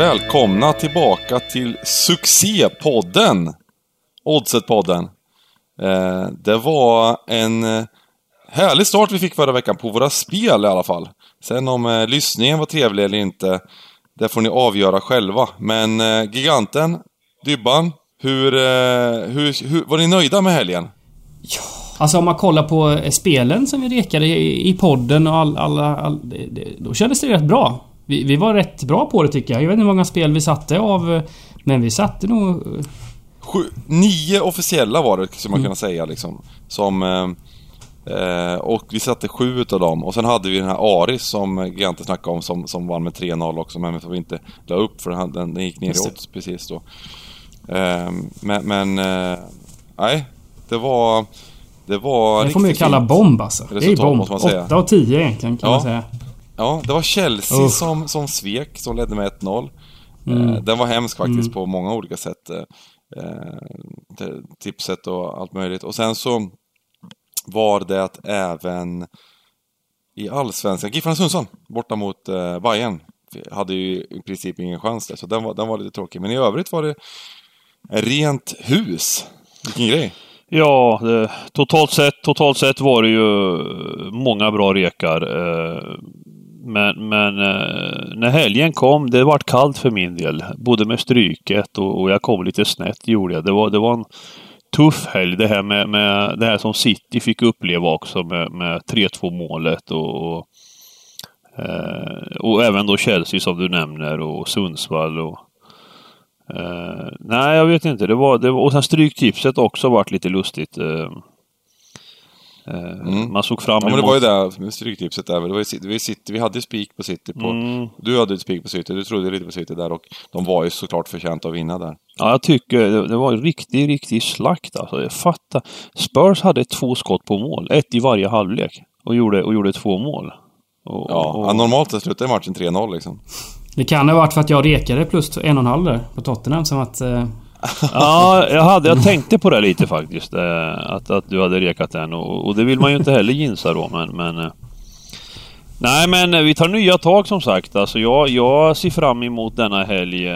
välkomna tillbaka till succépodden! Oddset-podden. Eh, det var en eh, härlig start vi fick förra veckan på våra spel i alla fall. Sen om eh, lyssningen var trevlig eller inte, det får ni avgöra själva. Men eh, Giganten, Dybban, hur, eh, hur, hur, var ni nöjda med helgen? Alltså om man kollar på eh, spelen som vi rekade i, i podden och all, alla... All, all, då kändes det rätt bra. Vi, vi var rätt bra på det tycker jag. Jag vet inte hur många spel vi satte av... Men vi satte nog... Sju, nio officiella var det, skulle man kunna säga liksom. Som... Eh, och vi satte sju utav dem. Och sen hade vi den här Aris som Giganten snackade om som, som vann med 3-0 också. Men som vi inte la upp för den, den, den gick ner i odds precis då. Eh, men... men eh, nej, det var... Det var Det får man ju kalla bomb alltså. Det är Resultat, bomb. måste man säga. 8 av 10 egentligen kan Ja. man säga. Ja, det var Chelsea Uff. som, som svek, som ledde med 1-0. Mm. Eh, den var hemsk faktiskt Mm. på många olika sätt. Eh, eh, tipset och allt möjligt. Och sen så var det att även i Allsvenskan, Giffarna Sundsvall borta mot Bayern hade ju i princip ingen chans där, så den var, den var lite tråkig. Men i övrigt var det rent hus. Vilken grej! Ja, det, totalt, sett, totalt sett var det ju många bra rekar. eh, men, men eh, när helgen kom, det vart kallt för min del. Både med stryket och, och jag kom lite snett gjorde jag. Det var, det var en tuff helg det här med, med det här som City fick uppleva också med, med 3-2 målet och, och, eh, och även då Chelsea som du nämner och Sundsvall och Eh, nej, jag vet inte. Det var, det var, och sen stryktipset också varit lite lustigt. eh. Eh, Mm. Man såg fram Ja, emot... men det var ju det med stryktipset där. Det var ju, det var ju City, vi hade ju spik på City på... Mm. Du hade ett spik på City, du trodde lite på City där och de var ju såklart förtjänta att vinna där. Ja, jag tycker det, det var en riktig, riktig slakt alltså. Jag fattar. Spurs hade två skott på mål. Ett i varje halvlek. Och gjorde, och gjorde två mål. Och, Ja, och, ja normalt så slutar matchen 3-0 liksom. Det kan ha varit för att jag rekade plus en och en halv där på Tottenham som att... Eh, Ja, jag, hade, jag tänkte på det lite faktiskt. Eh, att, att du hade rekat den och, och det vill man ju inte heller ginsa då men... men eh. nej men eh, vi tar nya tag som sagt. Alltså jag, jag ser fram emot denna helg.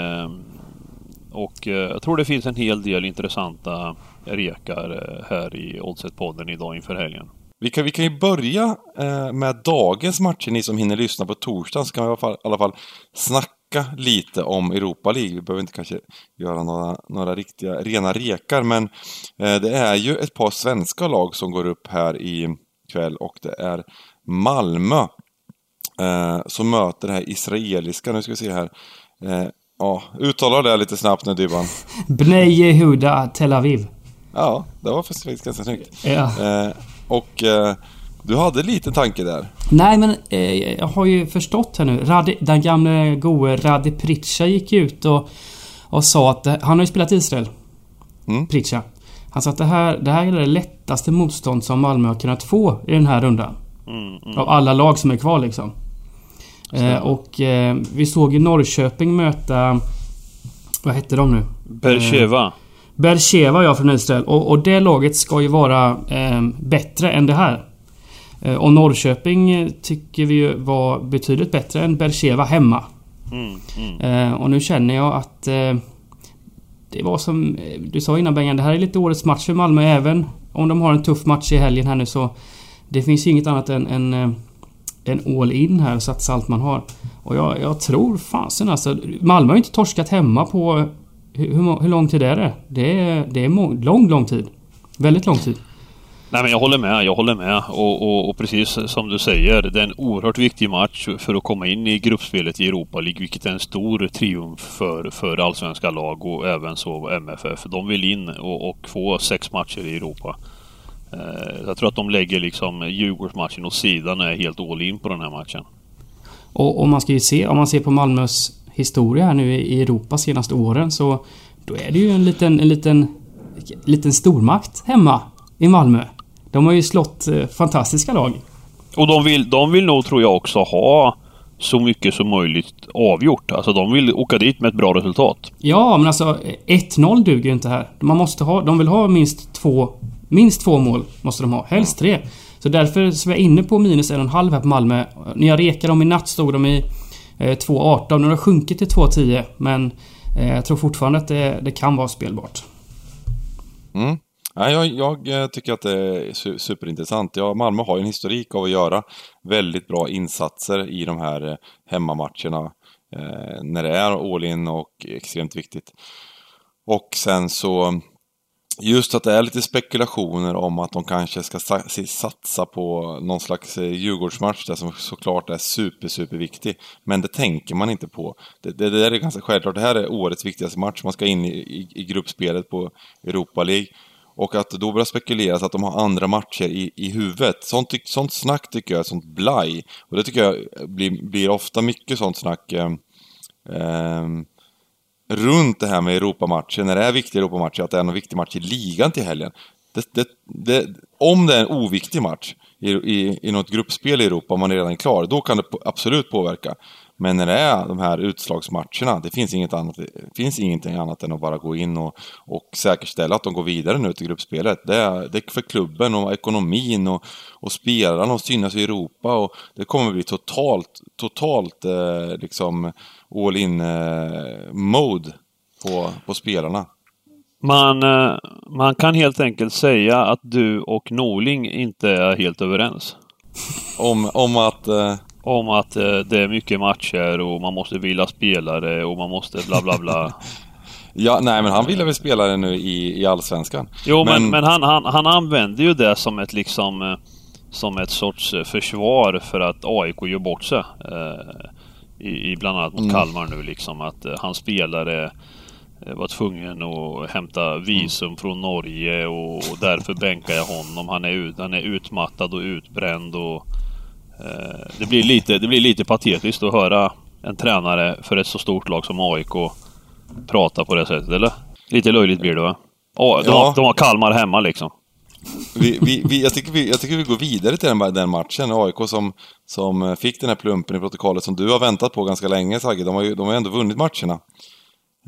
Och jag tror det finns en hel del intressanta rekar här i Oddset-podden idag inför helgen. Vi kan, vi kan ju börja med dagens matcher, ni som hinner lyssna på torsdagen, så kan vi i alla fall, i alla fall snacka lite om Europa League. Vi behöver inte kanske göra några, några riktiga, rena rekar, men eh, det är ju ett par svenska lag som går upp här i kväll och det är Malmö eh, som möter det här israeliska, nu ska vi se här. Eh, ja, uttala det lite snabbt nu Dybban. Bnei Yehuda Tel Aviv. Ja, det var faktiskt ganska snyggt. Ja. Eh, och eh, du hade lite tanke där. Nej men eh, jag har ju förstått här nu. Radi, den gamle goe Radi Pritcha gick ut och, och sa att... det- Han har ju spelat i Israel. Mm. Pritcha. Han sa att det här, det här är det lättaste motstånd som Malmö har kunnat få i den här rundan. Mm, mm. Av alla lag som är kvar liksom. Eh, och eh, vi såg ju Norrköping möta... Vad hette de nu? Bercheva. Bercheva ja från Israel. Och, och det laget ska ju vara eh, bättre än det här. Eh, och Norrköping eh, tycker vi ju var betydligt bättre än Bercheva hemma. Mm, mm. Eh, och nu känner jag att... Det var som du sa innan Bengan, det här är lite årets match för Malmö även om de har en tuff match i helgen här nu så... Det finns ju inget annat än, än eh, en all in här, satsa allt man har. Och jag, jag tror fasen alltså... Malmö har ju inte torskat hemma på... Hur, hur, lång tid är det? Det är, det är lång, lång tid. Väldigt lång tid. Nej men jag håller med, jag håller med. Och, och, och precis som du säger, det är en oerhört viktig match för att komma in i gruppspelet i Europa League, vilket är en stor triumf för, för allsvenska lag och även så MFF. De vill in och, och få sex matcher i Europa. Eh, Jag tror att de lägger liksom Djurgårdsmatchen åt sidan och är helt all in på den här matchen. Och, och man ska ju se, om man ser på Malmös historia här nu i Europa senaste åren så... Då är det ju en liten, en liten... Liten stormakt hemma i Malmö. De har ju slått eh, fantastiska lag. Och de vill, de vill nog, tror jag, också ha så mycket som möjligt avgjort. Alltså de vill åka dit med ett bra resultat. Ja, men alltså 1-0 duger ju inte här. Man måste ha... De vill ha minst två... Minst två mål måste de ha. Helst tre. Så därför så är jag inne på minus en och en halv här på Malmö. När jag rekade dem i natt stod de i 2.18. Nu har det sjunkit till 2.10 men jag tror fortfarande att det, det kan vara spelbart. Mm. Nej, jag, jag, eh, tycker att det är superintressant. Ja, Malmö har ju en historik av att göra väldigt bra insatser i de här eh, hemmamatcherna. Eh, när det är all in och extremt viktigt. Och sen så Just att det är lite spekulationer om att de kanske ska satsa på någon slags eh, Djurgårdsmatch där som såklart är super, super viktig. Men det tänker man inte på. Det, det, det är ganska självklart. Det här är årets viktigaste match. Man ska in i, i, i gruppspelet på Europa League. Och att då börja spekuleras att de har andra matcher i, i huvudet. Sånt, sånt snack tycker jag är sånt blaj. Och det tycker jag blir, blir ofta mycket sånt snack. Eh, eh, runt det här med Europamatcher, när det är viktiga Europamatcher, att det är en viktig match i ligan till helgen. Det, det, det, om det är en oviktig match i, i, i något gruppspel i Europa, om man redan är klar, då kan det absolut påverka. Men när det är de här utslagsmatcherna, det finns, inget annat, det finns ingenting annat än att bara gå in och, och säkerställa att de går vidare nu till gruppspelet. Det är, det är för klubben och ekonomin och, och spelarna och synas i Europa och det kommer bli totalt, totalt eh, liksom all in eh, mode på, på spelarna. Man, eh, man kan helt enkelt säga att du och Norling inte är helt överens. Om, om att... Eh... Om att eh, det är mycket matcher och man måste vilja spelare och man måste bla bla bla. ja, nej men han ville väl spela det nu i, i Allsvenskan. Jo, men, men, men han, han, han använder ju det som ett liksom eh, som ett sorts försvar för att AIK gör bort sig. Eh, i, i bland annat mot mm. Kalmar nu liksom att eh, hans spelare eh, var tvungen att hämta visum mm. från Norge och, och därför bänkar jag honom. Han är, ut, han är utmattad och utbränd och eh, det, blir lite, det blir lite patetiskt att höra en tränare för ett så stort lag som AIK prata på det sättet, eller? Lite löjligt blir det va? Oh, de, ja. har, de har Kalmar hemma liksom. Vi, vi, vi, jag, tycker vi, jag tycker vi går vidare till den, den matchen. AIK som, som fick den här plumpen i protokollet som du har väntat på ganska länge Sagge. De har ju de har ändå vunnit matcherna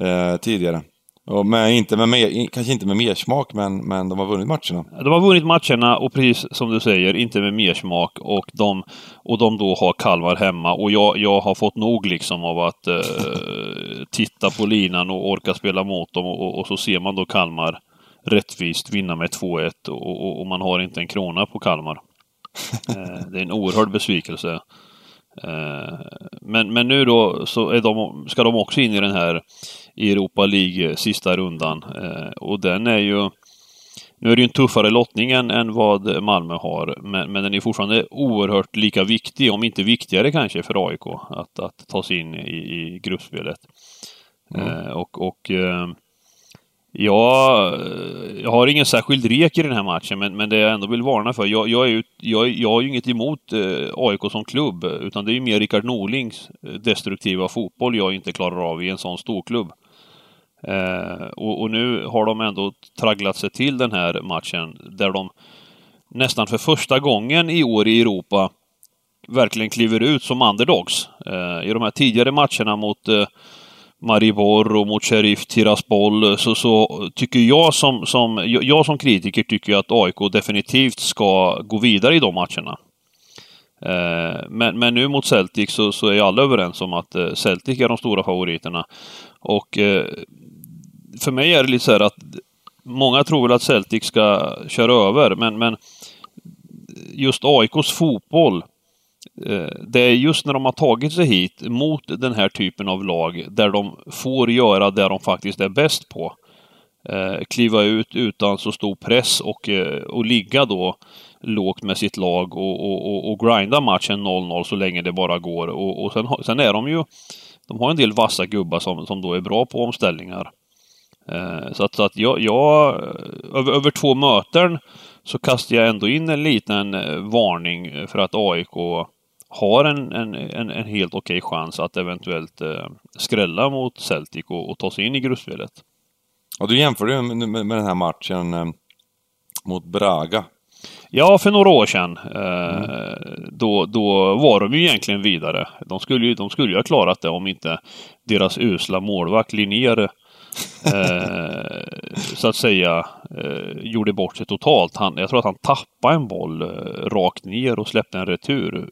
eh, tidigare. Och med, inte med mer, kanske inte med mersmak, men, men de har vunnit matcherna. De har vunnit matcherna och precis som du säger, inte med mersmak. Och de, och de då har Kalmar hemma. Och jag, jag har fått nog liksom av att eh, titta på linan och orka spela mot dem. Och, och, och så ser man då Kalmar rättvist vinna med 2-1 och, och, och, man har inte en krona på Kalmar. Eh, det är en oerhörd besvikelse. Eh, men, men nu då så är de, ska de också in i den här Europa League sista rundan. Eh, och den är ju nu är det ju en tuffare lottning än, än vad Malmö har, men, men den är fortfarande oerhört lika viktig, om inte viktigare kanske, för AIK att, att ta sig in i, i gruppspelet. Mm. Eh, och, och eh, Ja, jag har ingen särskild rek i den här matchen, men, men det jag ändå vill varna för. Jag, jag, är ju, jag, jag har ju inget emot eh, AIK som klubb, utan det är ju mer Rickard Norlings eh, destruktiva fotboll jag inte klarar av i en sån stor klubb. Eh, och, och, nu har de ändå tragglat sig till den här matchen där de nästan för första gången i år i Europa verkligen kliver ut som underdogs. Eh, I de här tidigare matcherna mot eh, Maribor och mot Sheriff Tiraspol så, så tycker jag som, som, jag som kritiker tycker att AIK definitivt ska gå vidare i de matcherna. Eh, men, men nu mot Celtic så, så är alla överens om att eh, Celtic är de stora favoriterna. Och eh, för mig är det lite så här att många tror väl att Celtic ska köra över, men, men just AIKs fotboll Eh, det är just när de har tagit sig hit mot den här typen av lag där de får göra det de faktiskt är bäst på. Eh, kliva ut utan så stor press och, eh, och ligga då lågt med sitt lag och, och, och, och grinda matchen 0-0 så länge det bara går. Och, och sen, sen, är de ju... De har en del vassa gubbar som, som då är bra på omställningar. så att, så att jag, jag över, över två möten så kastar jag ändå in en liten varning för att AIK har en, en, en, en helt okej okay chans att eventuellt eh, skrälla mot Celtic och, och ta sig in i gruppspelet. Ja, du jämför ju med, med, med den här matchen eh, mot Braga. Ja, för några år sedan. Eh, mm. då, då var de ju egentligen vidare. De skulle ju, de skulle ju ha klarat det om inte deras usla målvakt Linnér eh, så att säga eh, gjorde bort sig totalt. Han, jag tror att han tappade en boll eh, rakt ner och släppte en retur.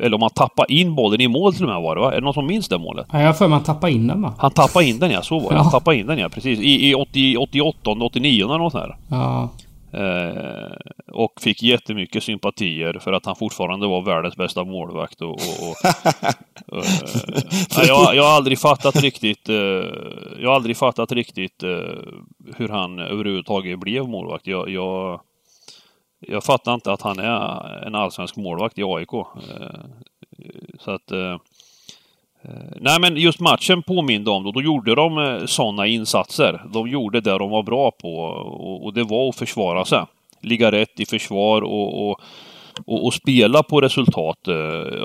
Eller om han tappade in bollen i mål till och med var det va? Är det någon som minns det målet? Ja, jag har för mig han tappade in den va? Han tappade in den ja, så var det. Ja. Han tappade in den ja, precis. I, i 80, 88, 89 eller något sånt där. Ja. Eh, och fick jättemycket sympatier för att han fortfarande var världens bästa målvakt. Och, och, och, eh, jag, jag har aldrig fattat riktigt, eh, jag har aldrig fattat riktigt eh, hur han överhuvudtaget blev målvakt. Jag, jag, jag fattar inte att han är en allsvensk målvakt i AIK. Eh, så att Eh, Eh, nej men just matchen påminde om då, då gjorde de eh, sådana insatser. De gjorde det de var bra på och, det var att försvara sig. Ligga rätt i försvar och, och, och, och spela på resultat eh,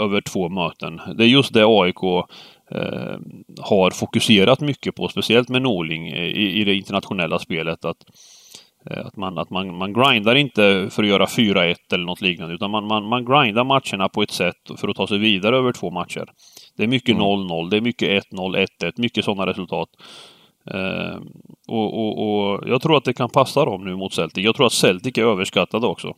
över två möten. Det är just det AIK eh, har fokuserat mycket på, speciellt med Norling eh, i, i det internationella spelet. Att, eh, att, man, att man, man grindar inte för att göra 4-1 eller något liknande, utan man, man, man grindar matcherna på ett sätt för att ta sig vidare över två matcher. Det är mycket 0-0, det är mycket 1-0, 1-1, mycket sådana resultat. Eh, och, och, och jag tror att det kan passa dem nu mot Celtic. Jag tror att Celtic är överskattade också.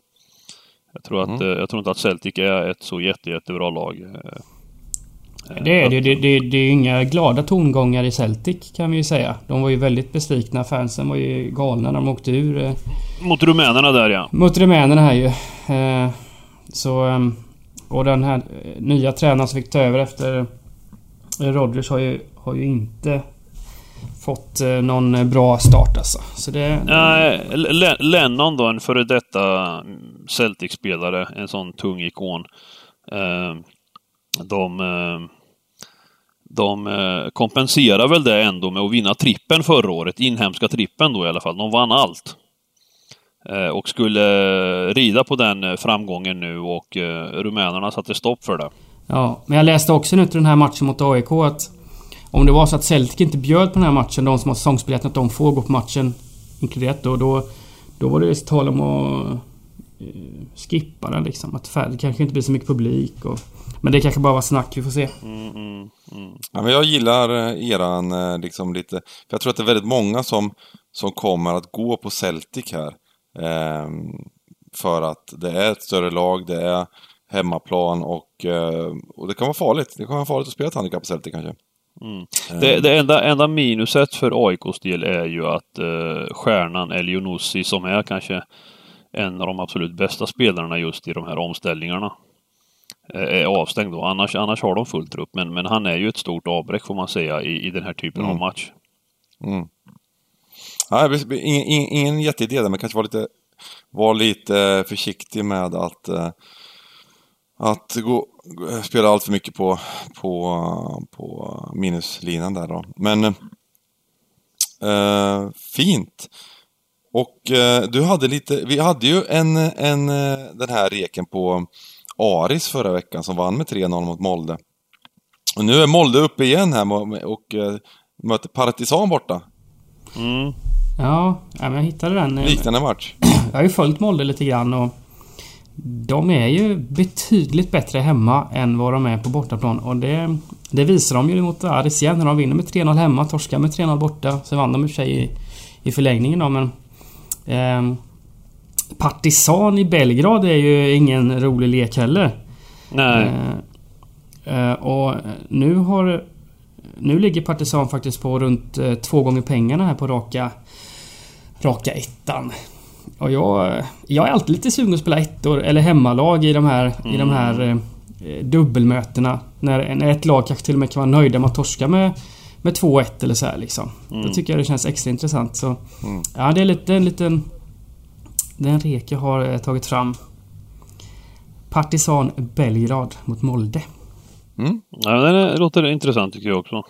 Jag tror, att, eh, jag tror inte att Celtic är ett så jätte, jättebra lag. Eh, Det är det, det, det, det är inga glada tongångar i Celtic kan vi ju säga. De var ju väldigt besvikna. Fansen var ju galna när de åkte ur. eh, Mot rumänerna där ja. Mot rumänerna här ju. Eh, Så... Och den här eh, nya tränaren som fick ta över efter eh, Rodgers har ju, har ju inte fått eh, någon bra start alltså. Så det... Nej, Lennon då, en före detta mm, Celtic-spelare, en sån tung ikon. De de kompenserar väl det ändå med att vinna trippen förra året, inhemska trippen då i alla fall. De vann allt. Eh, och skulle rida på den eh, framgången nu och eh, rumänerna satte stopp för det. Ja, men jag läste också nu till den här matchen mot AIK att om det var så att Celtic inte bjöd på den här matchen, de som har säsongsbiljetten, att de får gå på matchen inkluderat då, då, då var det tal om att skippa den liksom. Att det kanske inte blir så mycket publik och... Men det kanske bara var snack, vi får se. Mm, mm, mm. Ja, men jag gillar eran liksom lite, för jag tror att det är väldigt många som, som kommer att gå på Celtic här. Ehm, för att det är ett större lag, det är hemmaplan och, eh, och det kan vara farligt. Det kan vara farligt att spela ett handikapp kanske. Mm. Det, det enda, enda minuset för AIKs del är ju att eh, stjärnan Elionossi som är kanske en av de absolut bästa spelarna just i de här omställningarna eh, är avstängd då. Annars, annars har de full trupp. Men, men han är ju ett stort avbräck får man säga i, i den här typen av Mm. match. Mm. Ja, ingen, ingen, ingen jätteidé där, men kanske var lite, var lite eh, försiktig med att, eh, att gå, spela allt för mycket på, på, på minuslinan där då. Men äh, fint. Och äh, du hade lite, vi hade ju en, en, den här reken på Aris förra veckan som vann med 3-0 mot Molde. Och nu är Molde uppe igen här och, och och möter Partisan borta. Mm. Ja, men jag hittade den. Liknande match. Jag har ju följt Molde lite grann och de är ju betydligt bättre hemma än vad de är på bortaplan och det, det visar de ju mot Aris igen när de vinner med 3-0 hemma, torskar med 3-0 borta. Sen vann de i sig i, i förlängningen då men... ehm, Partisan i Belgrad är ju ingen rolig lek heller. Nej. Eh, eh, och nu har... Nu ligger Partisan faktiskt på runt eh, två gånger pengarna här på raka... Raka ettan. Och jag, jag är alltid lite sugen att spela ettor eller hemmalag i de här, i de här eh, dubbelmötena. När, när ett lag kanske till och med kan vara nöjda med att torska med, med 2-1 eller så här liksom. Då tycker jag det känns extra intressant. Så, Mm. Ja, det är lite en liten... Det är en rek jag har eh, tagit fram. Partisan Belgrad mot Molde. Mm. Ja, det är- låter intressant tycker jag också.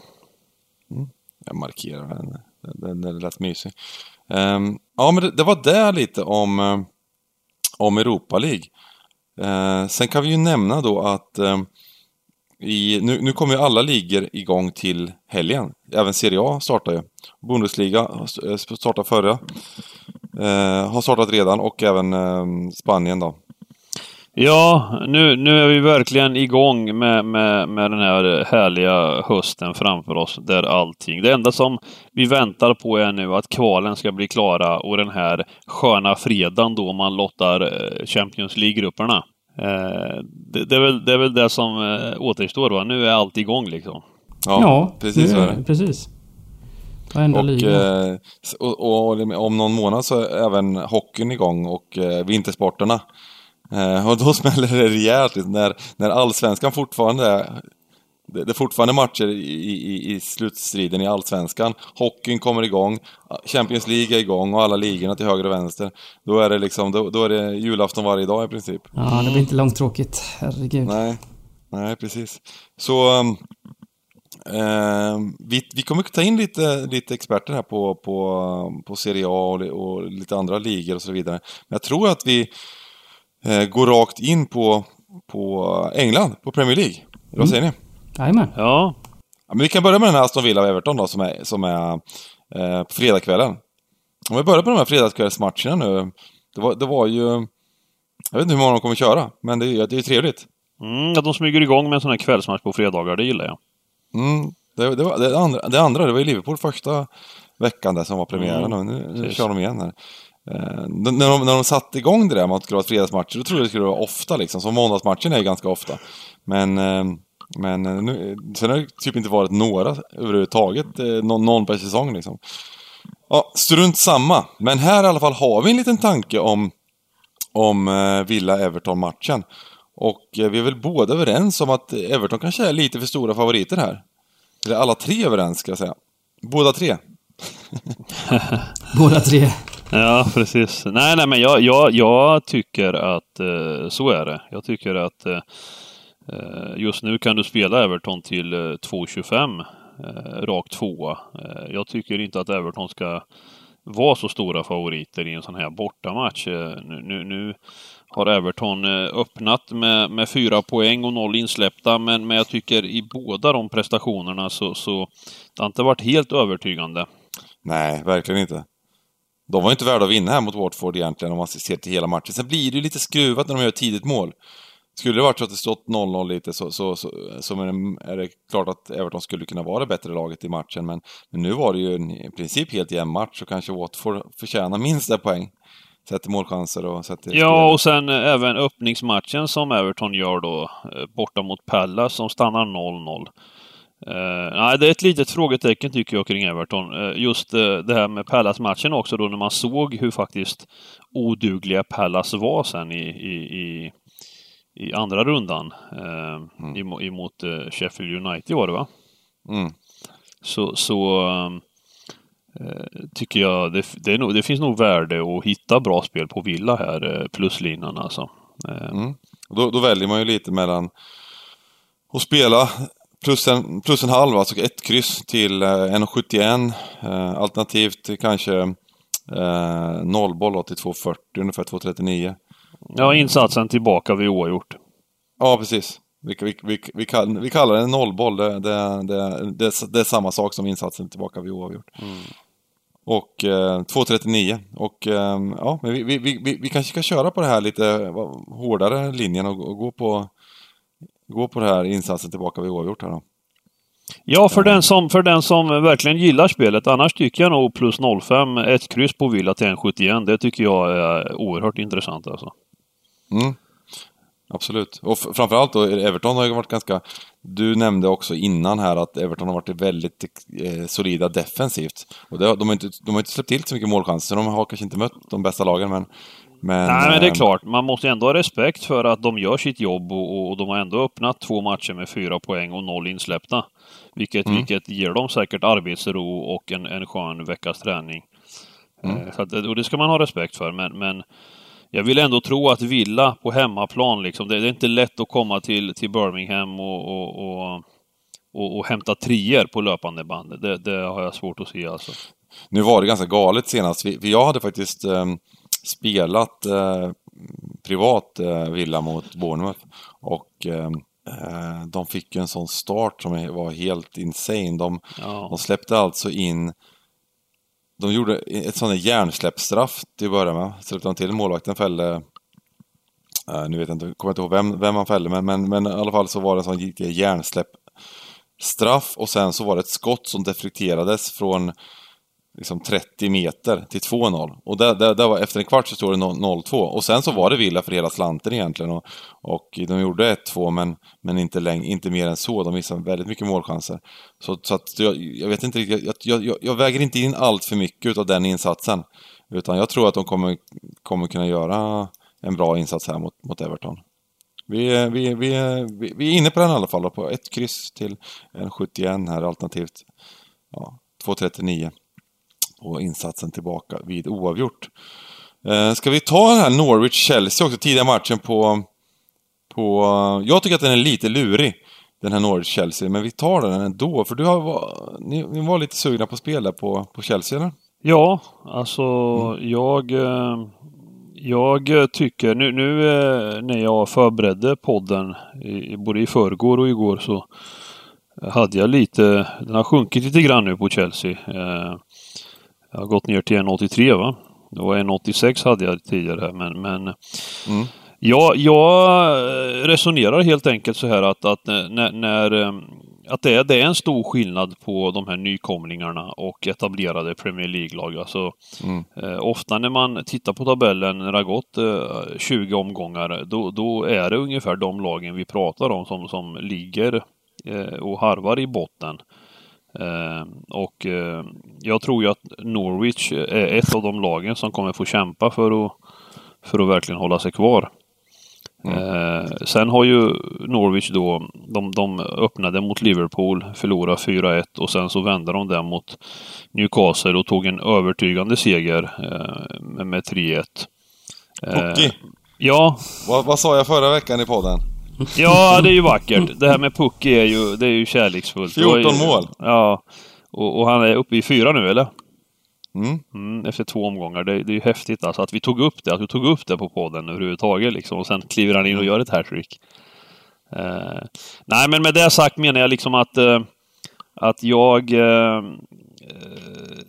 Jag markerar den. Den, den är rätt mysig. Ehm, ja, men det, det var det lite om, eh, om Europa League. Ehm, sen kan vi ju nämna då att ehm, i, nu, nu kommer ju alla ligor igång till helgen. Även Serie A startar ju. Bundesliga eh, startar förra. Eh, har startat redan och även eh, Spanien då. Ja, nu, nu är vi verkligen igång med, med, med den här härliga hösten framför oss, där allting... Det enda som vi väntar på är nu att kvalen ska bli klara och den här sköna fredagen då man lottar eh, Champions League-grupperna. Eh, det, det, är väl, det är väl det som eh, återstår då. Nu är allt igång liksom. Ja, Ja, precis så är det. Precis. Varenda Och, liga. och, och om någon månad så är även hockeyn igång och eh, vintersporterna. Eh, och då smäller det rejält liksom, när, när allsvenskan fortfarande är det är fortfarande matcher i, i, i slutstriden i allsvenskan. Hockeyn kommer igång, Champions League är igång och alla ligorna till höger och vänster. Då är det liksom, då, då är det julafton varje dag i princip. Ja, det blir inte långtråkigt. Herregud. Nej, nej precis. Så um, eh, vi, vi kommer ta in lite, lite experter här på, på, på Serie A och, och lite andra ligor och så vidare. Men jag tror att vi eh, går rakt in på, på England, på Premier League. Vad säger ni? Jajamän. Ja, Ja, men vi kan börja med den här Aston Villa och Everton då, som är, som är eh, på fredagskvällen. Om vi börjar på de här fredagskvällsmatcherna nu. Det var, det var ju... Jag vet inte hur många de kommer köra, men det är ju det är ju trevligt. mm, att de smyger igång med en sån här kvällsmatch på fredagar, det gillar jag. Mm, det, det, var, det, andra, det andra, det var ju Liverpool första veckan där som var premiären Mm, och nu, nu kör de igen här. Eh, när, de, när de satte igång det där med att det skulle vara fredagsmatcher, då trodde jag det skulle vara ofta liksom. Så måndagsmatchen är ju ganska ofta. Men, eh, men eh, nu, sen har det typ inte varit några överhuvudtaget, eh, någon, någon per säsong liksom. Ja, strunt samma. Men här i alla fall har vi en liten tanke om, om eh, Villa-Everton-matchen. Och eh, vi är väl båda överens om att Everton kanske är lite för stora favoriter här. Eller alla tre överens ska jag säga. Båda tre. Båda tre. Ja, precis. Nej, nej, men jag, jag, jag tycker att eh, så är det. Jag tycker att eh, eh just nu kan du spela Everton till eh, 2,25 eh, rakt tvåa. Eh, jag tycker inte att Everton ska vara så stora favoriter i en sån här bortamatch. Eh, nu, nu, nu har Everton eh, öppnat med, med fyra poäng och noll insläppta, men, men jag tycker i båda de prestationerna så, så det har inte varit helt övertygande. Nej, verkligen inte. De var ju inte värda att vinna här mot Watford egentligen om man ser till hela matchen. Sen blir det ju lite skruvat när de gör ett tidigt mål. Skulle det varit så att det stått 0-0 lite så, så, så, så är det- är det klart att Everton skulle kunna vara det bättre laget i matchen. Men, men nu var det ju en, i princip helt jämn match och kanske Watford förtjänar minst ett poäng. Till målchanser och till Ja, spelet. och sen eh, även öppningsmatchen som Everton gör då, eh, borta mot Palace, som stannar 0-0. Eh, nej, det är ett litet frågetecken tycker jag kring Everton. Eh, just eh, det här med Palace-matchen också då, när man såg hur faktiskt odugliga Palace var sen i, i, i, i andra rundan. Eh, emo- emot eh, Sheffield United var det va? Mm. så, så eh, tycker jag det, det, är nog, det finns nog värde att hitta bra spel på Villa här, pluslinan alltså. Mm. Då, då väljer man ju lite mellan att spela plus en, plus en halv, alltså ett kryss till eh, 1,71. Eh, alternativt kanske eh, nollboll till 2,40, ungefär 2,39. Ja, insatsen tillbaka vid oavgjort. Ja, precis. Vi, vi, vi, vi, kall, vi kallar det nollboll. Det, det, det, det, är samma sak som insatsen tillbaka vid oavgjort. Och eh, 2.39. Och eh, ja, men vi, vi, vi, vi- kanske ska köra på det här lite vad- hårdare linjen och, och gå på gå på det här insatsen tillbaka vid oavgjort här då. Ja, för den, som, för den som verkligen gillar spelet. Annars tycker jag nog plus 05, ett kryss på Villa till 1,71. Det tycker jag är oerhört intressant alltså. Mm. Absolut. Och framförallt då, Everton har ju varit ganska... Du nämnde också innan här att Everton har varit väldigt eh, solida defensivt. Och det, de, har inte, de har inte släppt till så mycket målchanser, så de har kanske inte mött de bästa lagen, men... men Nej, men det är eh, klart. Man måste ändå ha respekt för att de gör sitt jobb och, och de har ändå öppnat två matcher med fyra poäng och noll insläppta. Vilket, Mm. vilket ger dem säkert arbetsro och en, en skön veckas träning. Mm. Eh, Så att, och det ska man ha respekt för, men, men jag vill ändå tro att Villa på hemmaplan, liksom, det, det är inte lätt att komma till, till Birmingham och, och, och, och, och hämta trier på löpande band. Det, det har jag svårt att se alltså. Nu var det ganska galet senast. Vi, för jag hade faktiskt eh, spelat eh, privat eh, villa mot Bournemouth. Och eh, eh, de fick ju en sån start som var helt insane. De, Ja. de släppte alltså in... De gjorde ett sånt här hjärnsläppsstraff till att börja med. Släppte de till målvakten fällde Uh, nu vet jag inte, kommer inte ihåg vem, vem han fällde, men, men, men i alla fall så var det en sån hjärnsläpp straff och sen så var det ett skott som deflekterades från liksom 30 meter till 2-0. Och där, där, där var, efter en kvart så stod det 0-2. Och sen så var det Villa för hela slanten egentligen. Och, och de gjorde 1-2 men, men inte, läng, inte mer än så. De missade väldigt mycket målchanser. Så, så att jag, jag vet inte riktigt, jag, jag, jag, väger inte in allt för mycket av den insatsen. Utan jag tror att de kommer, kommer kunna göra en bra insats här mot, mot Everton. Vi, vi, vi, vi, vi är inne på den i alla fall, på ett kryss till en 71 här alternativt ja, 2.39 och insatsen tillbaka vid oavgjort. Eh, ska vi ta den här Norwich-Chelsea också, tidiga matchen på, på... Jag tycker att den är lite lurig, den här Norwich-Chelsea, men vi tar den ändå. För du har, ni, ni var lite sugna på att spela på, på Chelsea, eller? Ja, alltså mm. jag... Eh, jag tycker, nu, nu eh, när jag förberedde podden, både i förrgår och igår, så hade jag lite, den har sjunkit lite grann nu på Chelsea. Eh, jag har gått ner till 1,83 va? Det var 1,86 hade jag tidigare men, men mm. jag, jag resonerar helt enkelt så här att, att när, när att det är, det är en stor skillnad på de här nykomlingarna och etablerade Premier League-lag. Alltså, mm. eh, ofta när man tittar på tabellen när det har gått eh, 20 omgångar, då, då, är det ungefär de lagen vi pratar om som, som ligger eh, och harvar i botten. Eh, och eh, jag tror ju att Norwich är ett av de lagen som kommer få kämpa för att, för att verkligen hålla sig kvar. Mm. Eh, sen har ju Norwich då, de, de öppnade mot Liverpool, förlorade 4-1 och sen så vände de där mot Newcastle och tog en övertygande seger eh, med 3-1. Pucki! Ja. Vad, vad sa jag förra veckan i podden? Ja, det är ju vackert. Det här med Pucki är ju, det är ju kärleksfullt. 14 ju, mål! Ja. Och, och, han är uppe i fyra nu, eller? Mm. Mm, efter två omgångar. Det, det är ju häftigt alltså att vi tog upp det, att vi tog upp det på podden överhuvudtaget liksom. Och sen kliver han in och gör ett hattrick. Uh, nej, men med det sagt menar jag liksom att, uh, att jag... Uh,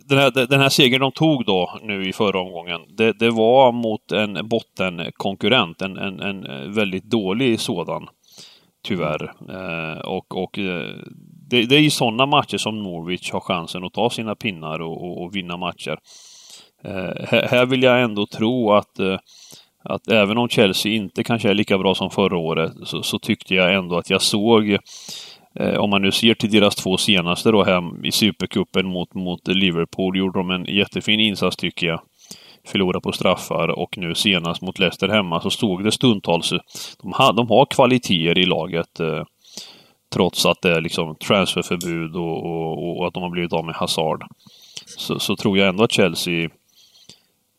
den, här, den här segern de tog då nu i förra omgången, det, det var mot en bottenkonkurrent, en, en, en väldigt dålig sådan. Tyvärr. Eh, och och eh, det, det är i sådana matcher som Norwich har chansen att ta sina pinnar och, och, och vinna matcher. Eh, här vill jag ändå tro att, eh, att även om Chelsea inte kanske är lika bra som förra året så, så tyckte jag ändå att jag såg eh, Eh, om man nu ser till deras två senaste då hem i Supercupen mot, mot Liverpool gjorde de en jättefin insats tycker jag. Förlorade på straffar och nu senast mot Leicester hemma så stod det stundtals. Eh, de har, de har kvaliteter i laget. Eh, Trots att det är liksom transferförbud och, och, och att de har blivit av med Hazard. Så, så tror jag ändå att Chelsea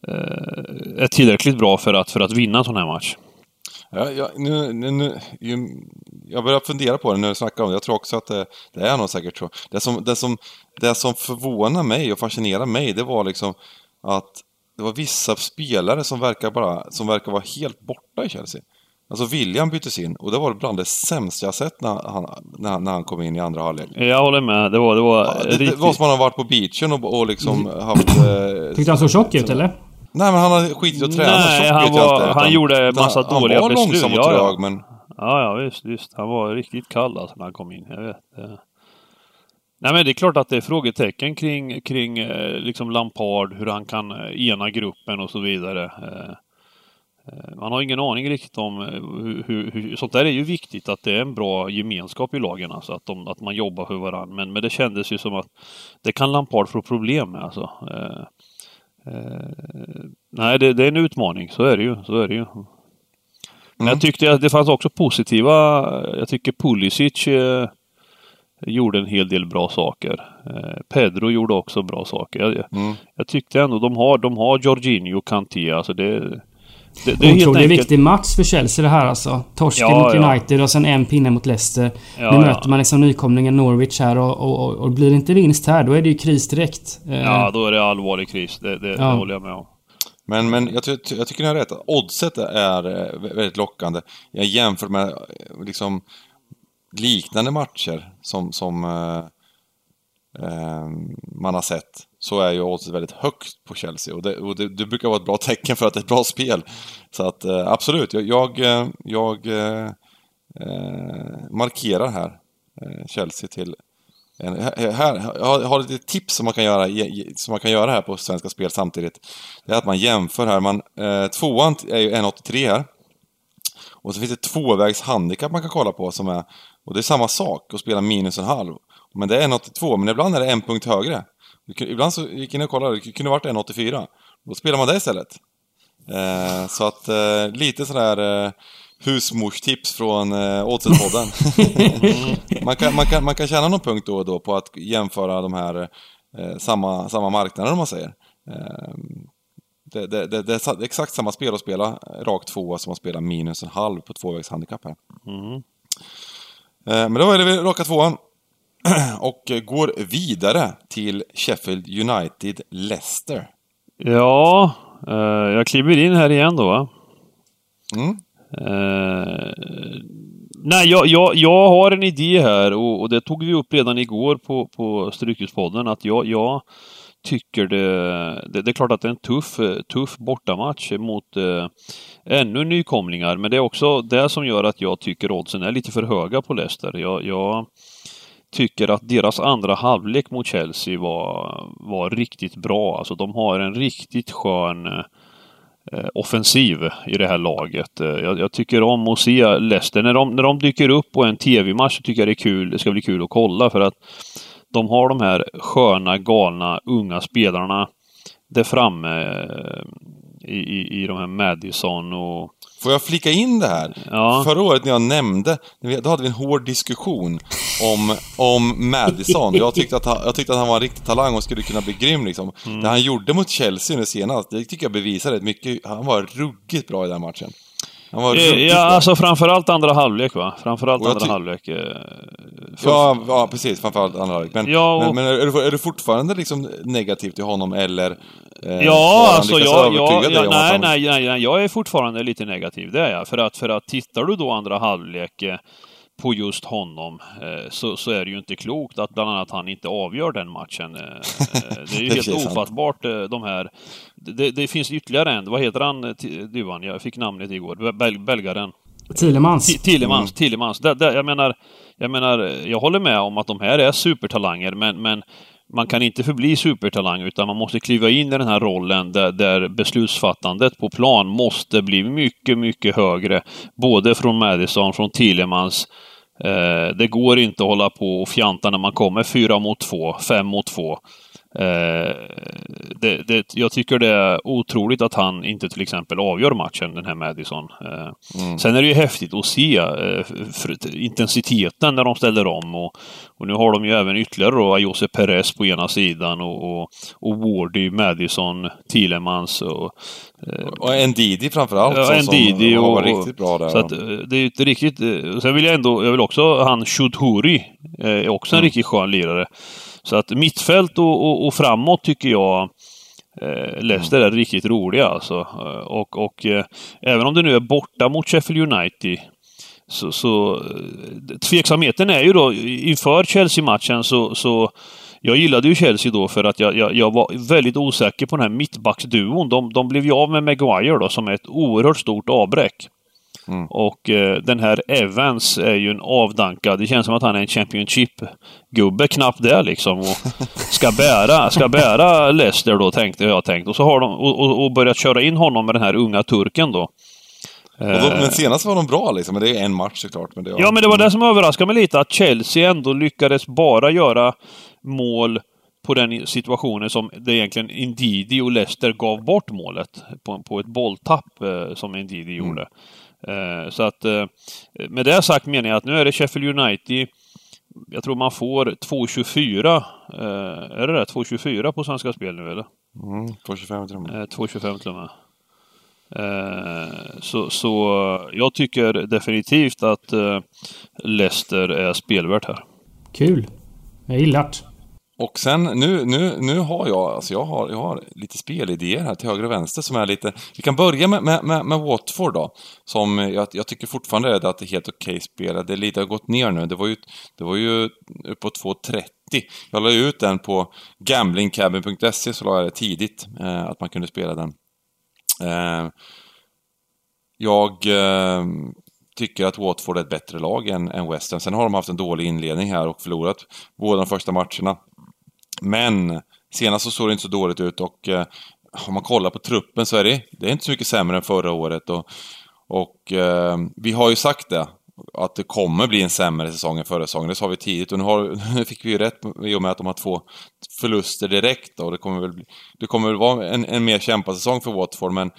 eh, är tillräckligt bra för att, för att vinna en sån här match. Ja, ja, nu, nu, nu, jag börjar fundera på det när du snackar om det. Jag tror också att det, det är nog säkert så. Det som, det, som, det som förvånar mig och fascinerar mig, det var liksom att det var vissa spelare som verkar, bara, som verkar vara helt borta i Chelsea. Alltså William byttes in och det var bland det sämsta jag sett när han, när när han kom in i andra halvlek. Jag håller med. Det var, det var ja, det, riktigt... det var som att han har varit på beachen och, och liksom haft... Eh, Tyckte han såg tjock ut eller? Nej men han har skitit och tränat. Nej, han, var, han utan, gjorde massa han, dåliga beslut. Han var långsam och trög ja, men... Ja, ja visst, visst. Han var riktigt kall alltså när han kom in. Jag vet. Nej men det är klart att det är frågetecken kring, kring eh, liksom Lampard, hur han kan eh, ena gruppen och så vidare. Eh, man har ingen aning riktigt om hur, hur, hur, sånt där är ju viktigt att det är en bra gemenskap i lagen alltså att, de, att man jobbar för varandra. Men, men det kändes ju som att det kan Lampard få problem med alltså. Eh, nej, det, det, är en utmaning. Så är det ju. Så är det ju. Men mm. jag tyckte att det fanns också positiva. Jag tycker Pulisic eh, gjorde en hel del bra saker. Eh, Pedro gjorde också bra saker. Jag, mm. jag tyckte ändå de har, de har Jorginho och Kanté. Alltså det, det, det är Otroligt enkelt... viktig match för Chelsea det här alltså. Torsken ja, mot United ja. och sen en pinne mot Leicester. Ja, nu möter man liksom nykomlingen Norwich här och, och, och, och, blir det inte vinst här då är det ju kris direkt. Eh, ja, då är det allvarlig kris. Det, det, det håller jag med om. Men, men jag, ty jag tycker ni har rätt. Oddset är eh, väldigt lockande. Jag jämför med eh, liksom liknande matcher som, som eh, man har sett så är ju oddset väldigt högt på Chelsea och, det, och det, det, brukar vara ett bra tecken för att det är ett bra spel. Så att eh, absolut, jag, jag, eh, jag eh, eh, markerar här eh, Chelsea till en, här, jag har lite tips som man, kan göra, som man kan göra här på Svenska Spel samtidigt. Det är att man jämför här. Man, eh, tvåan är ju 1,83 här. Och så finns det tvåvägs handikapp man kan kolla på som är... Och det är samma sak att spela minus en halv. Men det är 1,82, men ibland är det en punkt högre. Ibland så gick jag in och kollade, det kunde varit 1,84. Då spelar man det istället. Eh, så att eh, lite sådär eh, husmorstips från eh, Oddset-podden. man, kan, man, kan, man kan tjäna någon punkt då och då på att jämföra de här eh, samma, samma marknader om man säger. Eh, det, det, det, det, är exakt samma spel att spela rakt tvåa som att spela minus en halv på tvåvägshandikapp här. Mm. Eh, men då är det raka tvåan. och går vidare till Sheffield United Leicester. Ja, eh, jag kliver in här igen då? Mm. Eh, nej, jag, jag, jag har en idé här och, och det tog vi upp redan igår på, på Strykespodden att jag, jag tycker det, det, det, är klart att det är en tuff, tuff bortamatch mot eh, ännu nykomlingar. Men det är också det som gör att jag tycker oddsen är lite för höga på Leicester. Jag, jag tycker att deras andra halvlek mot Chelsea var, var riktigt bra. Alltså de har en riktigt skön eh, offensiv i det här laget. Eh, jag, jag, tycker om att se Leicester. När de, när de dyker upp på en TV-match tycker jag det är kul. Det ska bli kul att kolla för att de har de här sköna, galna, unga spelarna där framme eh, i, i, i de här Madison och Får jag flika in det här? Ja. Förra året när jag nämnde, då hade vi en hård diskussion om, om Madison. Jag tyckte, att han, jag tyckte att han var en riktig talang och skulle kunna bli grym liksom. Mm. Det han gjorde mot Chelsea nu senast, det tycker jag bevisar rätt mycket. Han var ruggigt bra i den matchen. Han var ja, ja alltså framförallt andra halvlek va? Framförallt andra halvlek. Eh, för... ja, ja, precis. Framförallt andra halvlek. Men, ja, och... men, men är, du, är, du, fortfarande liksom negativ till honom eller? Eh, ja, alltså jag, jag, jag nej, han... nej, nej, nej, jag är fortfarande lite negativ, det är jag. För att, för att tittar du då andra halvlek eh, på just honom eh, så, så, är det ju inte klokt att bland annat han inte avgör den matchen. Det är ju helt ofattbart de här... Det, det, finns ytterligare en, vad heter han, Duvan? Jag fick namnet igår, Bel belgaren. Tillemans. Tillemans, mm. Tillemans. Jag menar, jag menar, jag håller med om att de här är supertalanger, men, men man kan inte förbli supertalang utan man måste kliva in i den här rollen där, där beslutsfattandet på plan måste bli mycket, mycket högre. Både från Madison, från Tillemans. Eh, det går inte att hålla på och fjanta när man kommer fyra mot två, fem mot två. Eh, det, det, jag tycker det är otroligt att han inte till exempel avgör matchen, den här Madison. Eh, mm. Sen är det ju häftigt att se eh, intensiteten när de ställer om. Och, och, nu har de ju även ytterligare då Jose Perez på ena sidan och, och, och Wardy, Madison, Thielemans och... Och Ndidi framförallt. Ja, Ndidi som var riktigt bra där. Så att, det är ju inte riktigt... Sen vill jag ändå, jag vill också, han Shudhuri, är också en mm. riktigt skön lirare. Så att mittfält och, och, och framåt tycker jag eh, Leicester är riktigt roliga alltså. Eh, och, och eh, även om det nu är borta mot Sheffield United så, så eh, tveksamheten är ju då inför Chelsea-matchen så, så jag gillade ju Chelsea då för att jag, jag, jag var väldigt osäker på den här mittbacksduon. De, de blev ju av med Maguire då som är ett oerhört stort avbräck. Mm. Och eh, den här Evans är ju en avdankad, det känns som att han är en Championship-gubbe, knappt det liksom. Och ska bära, ska bära Leicester då, tänkte jag tänkt. Och så har de och, och, och börjat köra in honom med den här unga turken då. Då, men eh. senast var de bra liksom, men det är en match såklart. Men det var... Ja, men det var det som överraskade mig lite, att Chelsea ändå lyckades bara göra mål på den situationen som det egentligen Indidi och Leicester gav bort målet. På, på ett bolltapp eh, som Indidi mm. gjorde. Eh, så att eh, med det sagt menar jag att nu är det Sheffield United jag tror man får 2,24. Eh, är det det? 2,24 på Svenska Spel nu eller? Mm, 2,25 till och med. 2,25 till och med. Så, så jag tycker definitivt att Leicester är spelvärt här. Kul. Jag gillar det. Och sen nu, nu, nu har jag, alltså jag har, jag har lite spelidéer här till höger och vänster som är lite... Vi kan börja med, med, med, med Watford då. Som jag, jag tycker fortfarande är att det är helt okej okay spel. Det är lite har gått ner nu. Det var ju, det var ju uppåt 2.30 Jag la ut den på gamblingcabin.se, så la jag det tidigt, eh, att man kunde spela den. Eh, jag eh, tycker att Watford är ett bättre lag än, än West Ham. Sen har de haft en dålig inledning här och förlorat båda de första matcherna. Men senast så såg det inte så dåligt ut och eh, om man kollar på truppen så är det, det är inte så mycket sämre än förra året. Och, och eh, vi har ju sagt det, att det kommer bli en sämre säsong än förra säsongen. Det sa vi tidigt och nu, har, nu fick vi ju rätt i och med att de har två förluster direkt. Och det kommer väl, bli, det kommer väl vara en, en mer kämpad säsong för Watford, men,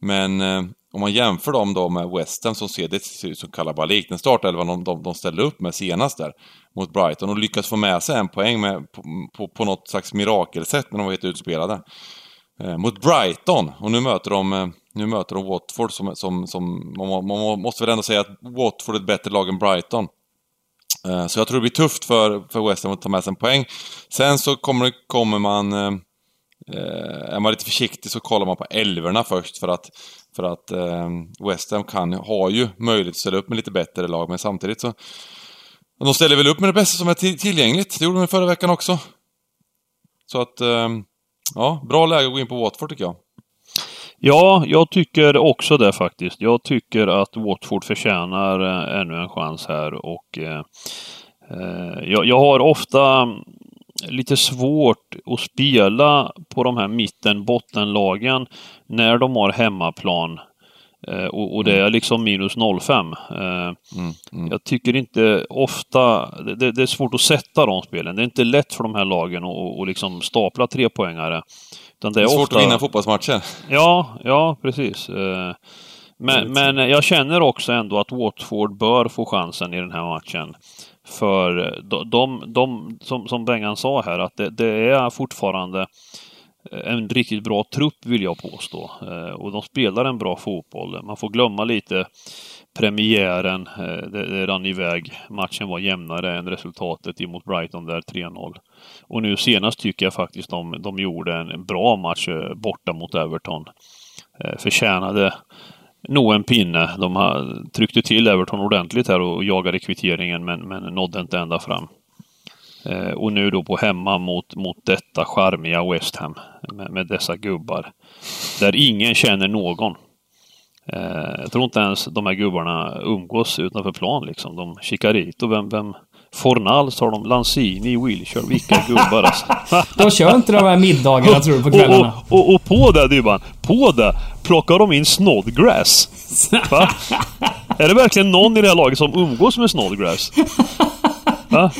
men eh, om man jämför dem då med West Ham som ser det ser ut som kalabalik, den startelvan de, de, de ställde upp med senast där mot Brighton och lyckas få med sig en poäng med, på, på, på något slags mirakelsätt när de var helt utspelade. Eh, mot Brighton, och nu möter de, eh, nu möter de Watford som, som, som man, man, måste väl ändå säga att Watford är ett bättre lag än Brighton. Eh, så jag tror det blir tufft för, för West Ham att ta med sig en poäng. Sen så kommer, kommer man... Eh, eh är man lite försiktig så kollar man på älvorna först för att för att eh, West Ham kan, har ju möjlighet att ställa upp med lite bättre lag, men samtidigt så... De ställer väl upp med det bästa som är tillgängligt. Det gjorde de förra veckan också. Så att, eh, ja, bra läge att gå in på Watford tycker jag. Ja, jag tycker också det faktiskt. Jag tycker att Watford förtjänar eh, ännu en chans här och eh, eh jag, jag, har ofta lite svårt att spela på de här mitten bottenlagen när de har hemmaplan. Eh, och, och, det mm. är liksom minus 05. Eh, mm, mm. Jag tycker inte ofta, det, det, är svårt att sätta de spelen. Det är inte lätt för de här lagen att och liksom stapla trepoängare. Utan det är, det är svårt ofta... att vinna fotbollsmatcher. Ja, ja precis. Eh, men, men jag känner också ändå att Watford bör få chansen i den här matchen. För eh, de, de, de som, som Bengan sa här, att det, det, är fortfarande eh, en riktigt bra trupp vill jag påstå. Eh, och de spelar en bra fotboll. Man får glömma lite premiären. Det, det rann iväg. Matchen var jämnare än resultatet emot Brighton där 3-0. Och nu senast tycker jag faktiskt de, de gjorde en bra match borta mot Everton. Förtjänade nog en pinne. De tryckte till Everton ordentligt här och jagade kvitteringen men, men nådde inte ända fram. Eh, och nu då på hemma mot, mot detta charmiga West Ham med, med dessa gubbar. Där ingen känner någon. Eh, jag tror inte ens de här gubbarna umgås utanför plan liksom. De Chicarito, vem, vem Fornals har de, Lanzini, Wilshire, vilka gubbar alltså. de kör inte de här middagarna tror du på kvällarna? Och, och, och, på det Dybban, på det plockar de in Snodgrass. Va? Är det verkligen någon i det här laget som umgås med Snodgrass? Va?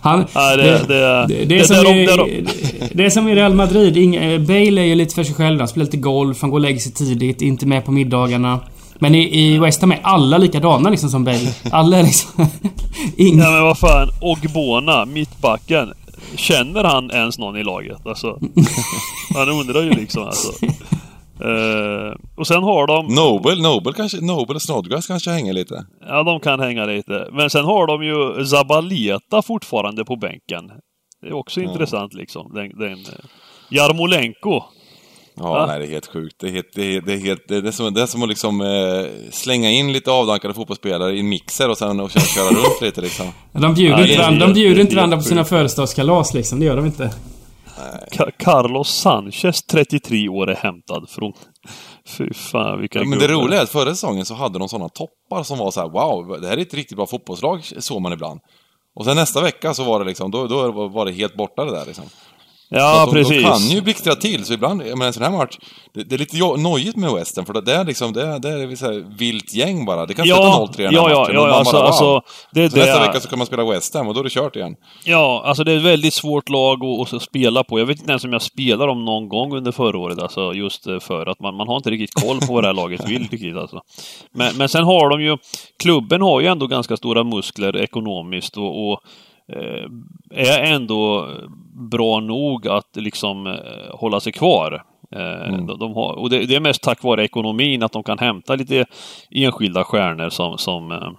Han, det, det, det, det, är som i, det är som i Real Madrid. Inga, Bale är ju lite för sig själv. Han spelar lite golf, han går och lägger sig tidigt, inte med på middagarna. Men i, i West Ham är alla likadana liksom som Bale. Alla är liksom... Ingen... Ja men vad fan. Ogbona, mittbacken. Känner han ens någon i laget? Alltså. Man undrar ju liksom alltså. Uh, och sen har de... Nobel, Nobel kanske, Nobel och Snodgrass kanske hänger lite? Ja, de kan hänga lite. Men sen har de ju Zabaleta fortfarande på bänken. Det är också ja. intressant liksom. Den, den, eh, Jarmolenko. Ja, ja, nej det är helt sjukt. Det är, helt, det är, det är, helt, det är, som, det är som att liksom eh, slänga in lite avdankade fotbollsspelare i en mixer och sen, och sen köra runt lite liksom. De bjuder ja, inte, varandra, de bjuder inte varandra på sina födelsedagskalas liksom. Det gör de inte. Carlos Sanchez, 33 år, är hämtad från... Fy fan vilka ja, Men det roliga är att förra säsongen så hade de sådana toppar som var så här: wow, det här är ett riktigt bra fotbollslag, såg man ibland. Och sen nästa vecka så var det liksom, då, då var det helt borta det där liksom. Ja, de, precis. De kan ju blixtra till, så ibland, men en sån här match, det, det är lite nojigt med Western, för det är liksom, det är, det är så här vilt gäng bara. Det kan ja, sluta 0-3 ja, ja, ja, alltså, bara, alltså, det, så det nästa vecka så kan man spela Western och då är det kört igen. Ja, alltså det är ett väldigt svårt lag att, att spela på. Jag vet inte ens om jag spelar dem någon gång under förra året, alltså just eh, för att man, man har inte riktigt koll på vad det här laget vill riktigt alltså. Men, men sen har de ju, klubben har ju ändå ganska stora muskler ekonomiskt och, och är ändå bra nog att liksom eh, hålla sig kvar. Eh, mm. De, har, och det, det, är mest tack vare ekonomin, att de kan hämta lite enskilda stjärnor som, som,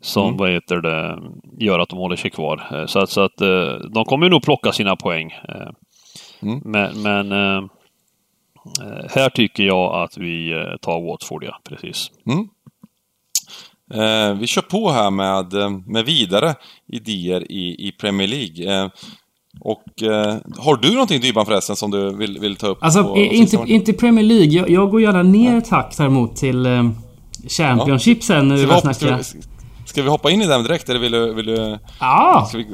som mm. vad heter det, gör att de håller sig kvar. Så att, så att de kommer nog plocka sina poäng. Mm. Men, men här tycker jag att vi tar Watford, ja, precis. Mm. Eh, vi kör på här med, eh, med vidare idéer i, i Premier League. Eh, och eh, har du någonting Dybban förresten som du vill, vill ta upp? Alltså, på inte, inte Premier League. Jag, jag går gärna ner ett hack däremot till eh, Championship sen när vi Ska vi, börjar hoppa, ska, snacka. vi, ska vi hoppa in i den direkt eller vill du... Vill du Ja! vi,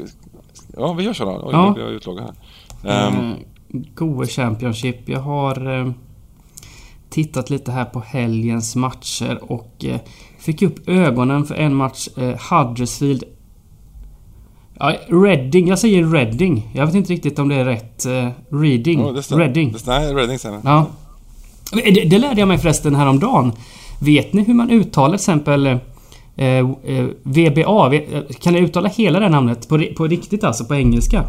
ja, vi gör så då. Oj, Ja. nu blir jag utlogad här. Ehm, Eh, Goe Championship. Jag har eh, tittat lite här på helgens matcher och eh, fick upp ögonen för en match. Eh, Huddersfield... Ja, Reading. Jag säger Reading. Jag vet inte riktigt om det är rätt. Eh, reading. ja, det stämmer. Reading. Det, nej, Reading stämmer. Ja. Det, det lärde jag mig förresten häromdagen. Vet ni hur man uttalar till exempel eh, eh, VBA? Eh, Kan ni uttala hela det här namnet? På, på riktigt alltså, på engelska?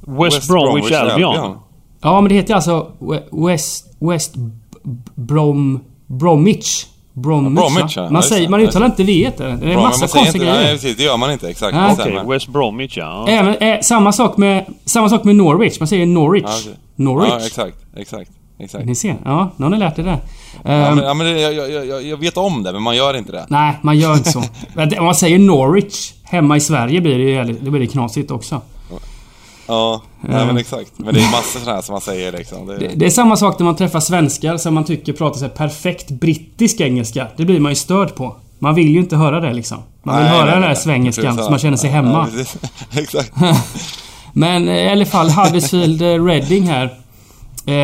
West, Bromwich, Albion. Ja, men det heter alltså We- West... West Brom... Bromwich. Bromwich, Bromwich, ja. Man, Ja, säger, man uttalar inte V. Det är en massa man säger konstiga inte, Nej, grejer. precis. Det gör man inte. Exakt. Det Okej, stämmer. West Bromwich ja. Även, eh, samma, sak med, samma sak med Norwich. Man säger Norwich. Ja, okej. Norwich. Ja, exakt. Exakt. Exakt. Ni ser. Ja, nu har ni lärt er det. Ja, Ehm, men, ja, men jag, jag, jag, jag vet om det, men man gör inte det. Nej, man gör inte så. Om man säger Norwich hemma i Sverige blir det då blir det knasigt också. Ja, nej, men exakt. Men det är massor sådana här som man säger liksom. Det, Det, det är samma sak när man träffar svenskar som man tycker pratar så perfekt brittisk engelska. Det blir man ju störd på. Man vill ju inte höra det liksom. Man vill Nej, höra nej, den där nej. svengelskan så man känner sig hemma. Ja, exakt. Men eh, i alla fall Huddersfield eh, Reading här. Eh,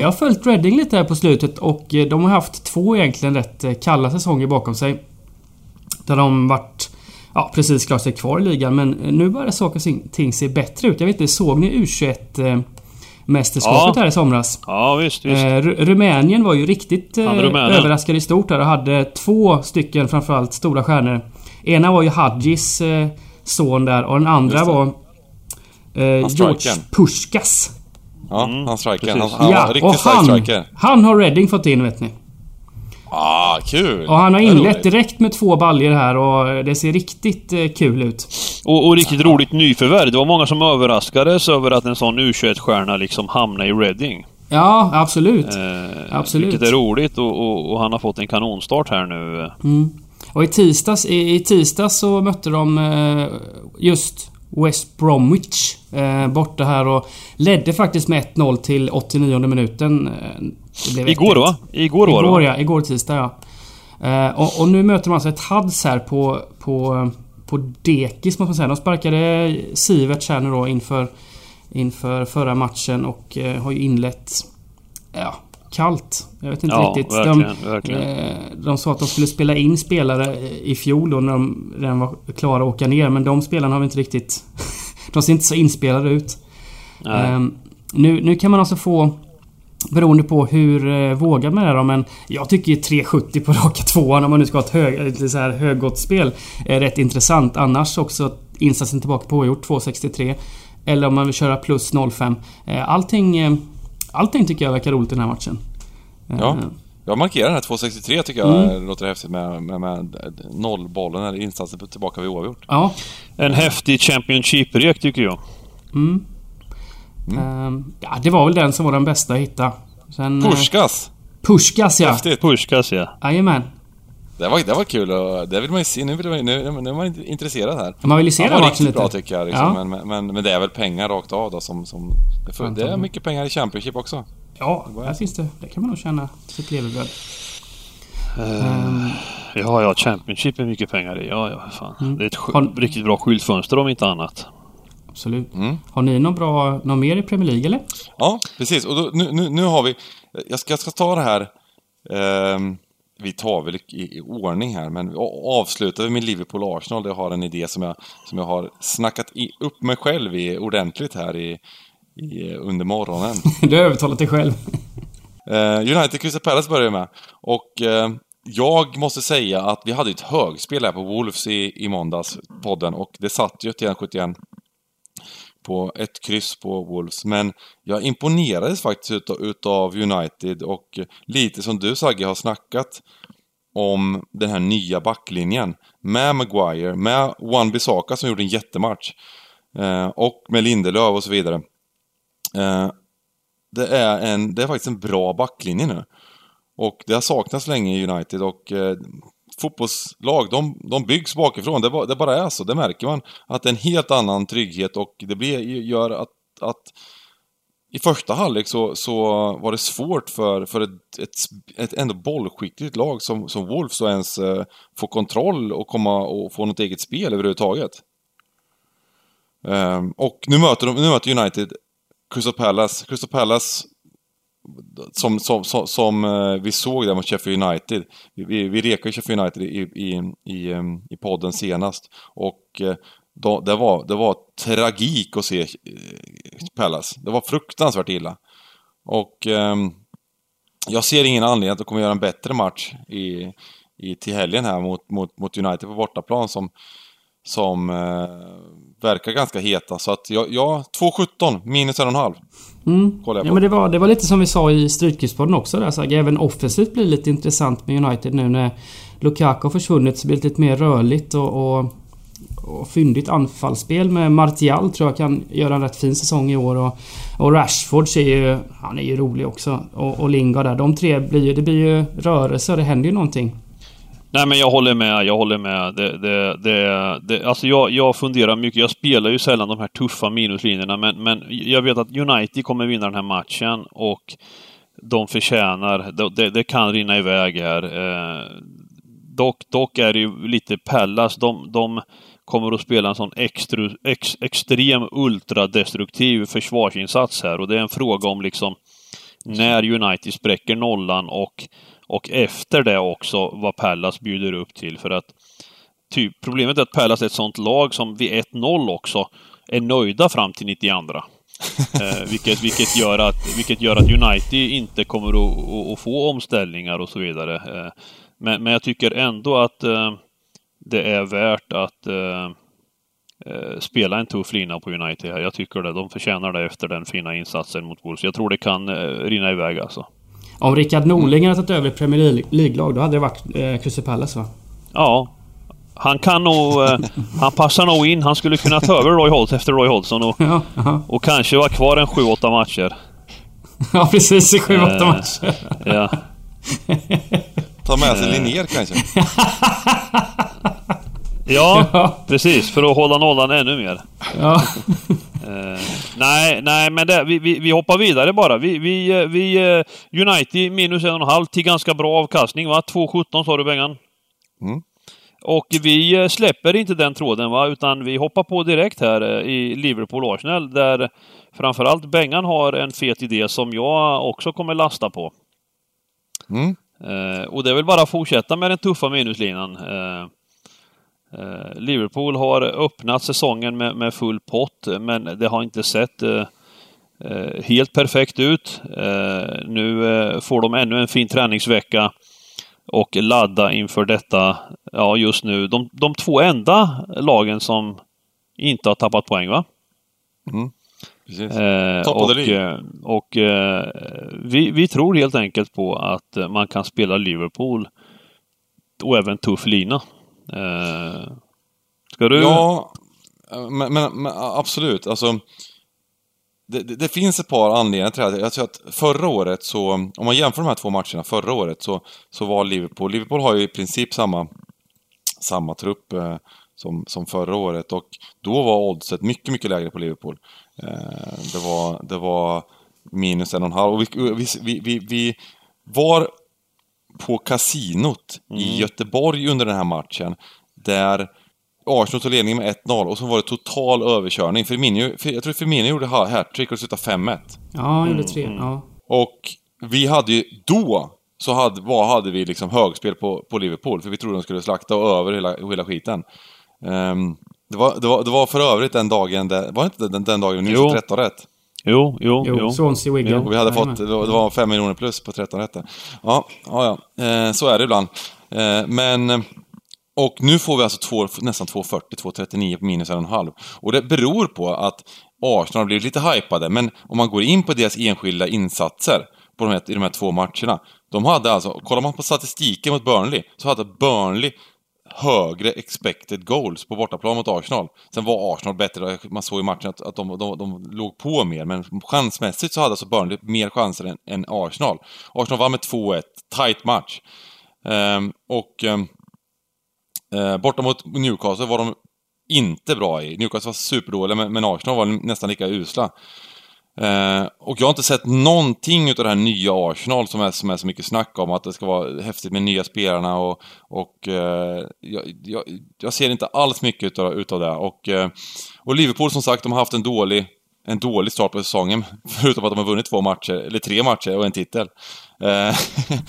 jag har följt Reading lite här på slutet och de har haft två egentligen rätt kalla säsonger bakom sig. Där de varit ja, precis klarat sig kvar i ligan men nu börjar saker och ting se bättre ut. Jag vet inte, såg ni U21 eh, mästerskapet Ja. här i somras? Ja, visst, visst. Eh, Ru- Rumänien var ju riktigt eh, överraskade i stort där och hade två stycken framförallt stora stjärnor. Ena var ju Hadjis eh, son där och den andra var eh, George. Puskas. Ja, Mm, han striker. Han, han var ja, riktigt och stark han, striker. han har Reading fått in vet ni. Ah, kul! Och han har inlett direkt med två baljor här och det ser riktigt eh, kul ut. Och, och riktigt roligt nyförvärv. Det var många som överraskades över att en sån U21-stjärna liksom hamnade i Reading. Ja, absolut. Eh, Absolut. Vilket är roligt och, och, och han har fått en kanonstart här nu. Mm. Och i tisdags, i, i tisdags så mötte de eh, just West Bromwich eh, borta här och ledde faktiskt med 1-0 till 89 minuten. Igår 1-1. va? Igår Igår ja, igår tisdag ja. Eh, och, och nu möter de alltså ett Hads här på, på, på dekis måste man säga. De sparkade Sivert här nu då inför, inför förra matchen och eh, har ju inlett ja, kallt. Jag vet inte Ja, riktigt. verkligen, de, verkligen. eh, de sa att de skulle spela in spelare i fjol då när de redan var klara att åka ner. Men de spelarna har vi inte riktigt... de ser inte så inspelade ut. Ehm, nu, nu kan man alltså få... Beroende på hur eh, vågad man är då, men jag tycker ju 370 på raka tvåan om man nu ska ha ett hög, lite så här höggott spel är rätt intressant. Annars också insatsen tillbaka på oavgjort 263. Eller om man vill köra plus 05. Eh, allting, eh, allting tycker jag verkar roligt i den här matchen. Ja. Jag markerar den här 263 tycker jag Mm. låter häftigt med, med, med nollbollen eller insatsen tillbaka vid oavgjort. Ja. En häftig Championship-rek tycker jag. Mm. Ehm, ja, det var väl den som var den bästa att hitta. Sen, eh, Puskas! Pushkas ja. Häftigt! Puskas ja. Jajamän. Det var, det var kul och det vill man ju se. Nu, vill man, nu, nu är man intresserad här. Man vill ju se den var matchen riktigt lite. bra tycker jag. Liksom. Ja. Men, men, men det är väl pengar rakt av då som... som det, för, det är mycket pengar i Championship också. Ja, där finns det. Där kan man nog tjäna sitt levebröd. Ehm, Ja, ja, Championship är mycket pengar i. Ja, ja, fan. Mm. Det är ett Har- riktigt bra skyltfönster om inte annat. Absolut. Mm. Har ni något bra, något mer i Premier League eller? Ja, precis. Och då, nu, nu, nu har vi... Jag ska, jag ska ta det här... ehm, vi tar väl i, i ordning här, men vi avslutar vi med Liverpool-Arsenal. Det har en idé som jag, som jag har snackat i, upp mig själv i ordentligt här i, i, under morgonen. Du har övertalat dig själv. Eh, United Crystal Palace börjar med. Och eh, jag måste säga att vi hade ett högspel här på Wolves i, i måndags, podden, och det satt ju till 1,71 på ett kryss på Wolves. Men jag imponerades faktiskt utav, utav United och lite som du Sagge har snackat om den här nya backlinjen. Med Maguire, med Wan Bissaka som gjorde en jättematch. Eh, och med Lindelöf och så vidare. Eh, det är, en, det är faktiskt en bra backlinje nu. Och det har saknats länge i United och eh, fotbollslag, de, de byggs bakifrån. Det, det, bara är så. Det märker man. Att det är en helt annan trygghet och det blir, gör att, att i första halvlek så, så var det svårt för, för ett, ett, ett ändå bollskickligt lag som, som Wolves att ens eh, få kontroll och komma och få något eget spel överhuvudtaget. Um, och nu möter, de, nu möter United Crystal Palace. Crystal Palace som, som, som, som eh, vi såg där mot Sheffield United. Vi, vi rekade Sheffield United i, i, i, i podden senast. Och eh, då, det, var, det var tragik att se Pallas. Palace. Det var fruktansvärt illa. Och jag ser ingen anledning att de kommer göra en bättre match i, i, till helgen här mot, mot, mot United på bortaplan som, som verkar ganska heta. Så att ja, ja 2,17 minus 1,5. Mm. Ja, men det var, det var lite som vi sa i Stryktipspodden också där. Så även offensivt blir lite intressant med United nu när Lukaku har försvunnit så blir det lite mer rörligt och, och, och fyndigt anfallsspel med Martial tror jag kan göra en rätt fin säsong i år. Och, och Rashford är ju... Han är ju rolig också. Och, och Lingard där. De tre blir ju... Det blir ju rörelse och det händer ju någonting. Nej men jag håller med, jag håller med. Det, det, det, det, alltså jag, jag funderar mycket. Jag spelar ju sällan de här tuffa minuslinjerna men, men jag vet att United kommer vinna den här matchen och de förtjänar, det, det kan rinna iväg här. Eh, dock, dock är det ju lite Pallas. de, de kommer att spela en sån extra, ex, extrem ultradestruktiv försvarsinsats här och det är en fråga om liksom när United spräcker nollan och och efter det också vad Pallas bjuder upp till. För att typ, problemet är att Pallas är ett sånt lag som vid 1-0 också är nöjda fram till 92. eh, vilket, vilket, gör att, vilket gör att United inte kommer att, att, att få omställningar och så vidare. Eh, men, men jag tycker ändå att eh, det är värt att eh, eh, spela en tuff lina på United här. Jag tycker det. De förtjänar det efter den fina insatsen mot Wolves. Jag tror det kan eh, rinna iväg alltså. Om Rickard Norling hade tagit över Premier League-lag, då hade det varit eh, Crystal Palace va? Ja. Han kan nog... Eh, han passar nog in. Han skulle kunna ta över Roy Holt efter Roy Hodgson och, ja, och kanske vara kvar en 7-8 matcher. ja, precis. I 7-8 eh, matcher. ja. Ta med sig Linnér kanske? Ja, ja, precis. För att hålla nollan ännu mer. Ja. uh, nej, nej, men det, vi, vi, vi, hoppar vidare bara. Vi, vi, eh, vi uh, United minus en och en halv till ganska bra avkastning, va? 2,17 sa du, Bengan? Mm. Och vi släpper inte den tråden, va? Utan vi hoppar på direkt här i Liverpool-Arsenal, där framförallt Bengan har en fet idé som jag också kommer lasta på. Mm. Uh, och det är väl bara att fortsätta med den tuffa minuslinan. Eh, Liverpool har öppnat säsongen med, med, full pott, men det har inte sett eh, eh helt perfekt ut. Eh, nu eh, får de ännu en fin träningsvecka och ladda inför detta, ja just nu, de, de två enda lagen som inte har tappat poäng va? Mm. Eh, och, och vi, vi tror helt enkelt på att man kan spela Liverpool och även tuff lina. Eh, ska du? Ja, men, men, men absolut. Alltså, det, det, det, finns ett par anledningar till det. Jag tror att förra året så, om man jämför de här två matcherna förra året så, så var Liverpool, Liverpool har ju i princip samma, samma trupp eh, som, som förra året och då var oddset mycket, mycket lägre på Liverpool. Eh, det, var, det var minus en och en halv och vi, vi, vi, vi var på kasinot mm. i Göteborg under den här matchen. Där Arsenal tog ledningen med 1-0 och så var det total överkörning. Firmino, jag tror Firmino gjorde hattrick och slutade 5-1. Ja, han gjorde 3. Mm. Ja. Och vi hade ju då så hade, vad hade vi liksom högspel på, på Liverpool, för vi trodde de skulle slakta över hela, hela skiten. Um, det, var, det, var, det var för övrigt den dagen, det, var inte den, den dagen vi nu 13 rätt? Jo, jo, jo. jo. Swansea Wigan. Och vi hade fått, det var 5 miljoner plus på 13 rätter. Ja, ja, ja. Eh, så är det ibland. Eh, men... Och nu får vi alltså två, nästan 2,40, 2,39 på minus 1,5. Och det beror på att Arsenal har blivit lite hypade, men om man går in på deras enskilda insatser på de här, i de här två matcherna. De hade alltså, kollar man på statistiken mot Burnley, så hade Burnley högre expected goals på bortaplan mot Arsenal. Sen var Arsenal bättre, man såg i matchen att, att de, de, de låg på mer, men chansmässigt så hade alltså Burnley mer chanser än, än Arsenal. Arsenal vann med 2-1, tight match. Ehm, och ehm, eh, borta mot Newcastle var de inte bra i. Newcastle var superdåliga, men, men Arsenal var nästan lika usla. Eh, och jag har inte sett någonting utav det här nya Arsenal som är, som är så mycket snack om, att det ska vara häftigt med nya spelarna och, och eh, jag, jag, jag, ser inte alls mycket utav, utav det. Och, eh, och Liverpool som sagt, de har haft en dålig en dålig start på säsongen, förutom att de har vunnit två matcher, eller tre matcher och en titel. Eh,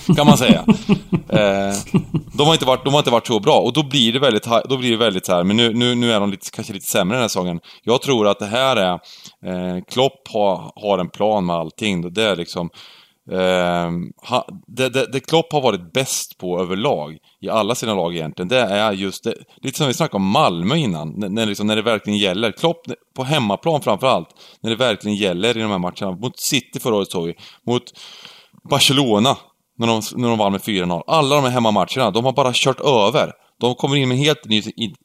kan man säga. Eh, de, har inte varit, de har inte varit så bra, och då blir det väldigt, då blir det väldigt så här, men nu, nu, nu är de lite, kanske lite sämre den här säsongen. Jag tror att det här är, eh, Klopp har, har en plan med allting. Det är liksom, eh, ha, det, det, det Klopp har varit bäst på överlag, i alla sina lag egentligen, det är just det, lite som vi snackade om Malmö innan, när, när, liksom, när det verkligen gäller. Klopp, på hemmaplan framförallt, när det verkligen gäller i de här matcherna. Mot City förra året såg vi, mot Barcelona, när de, när de vann med 4-0. Alla de här hemmamatcherna, de har bara kört över. De kommer in med helt, ny, in,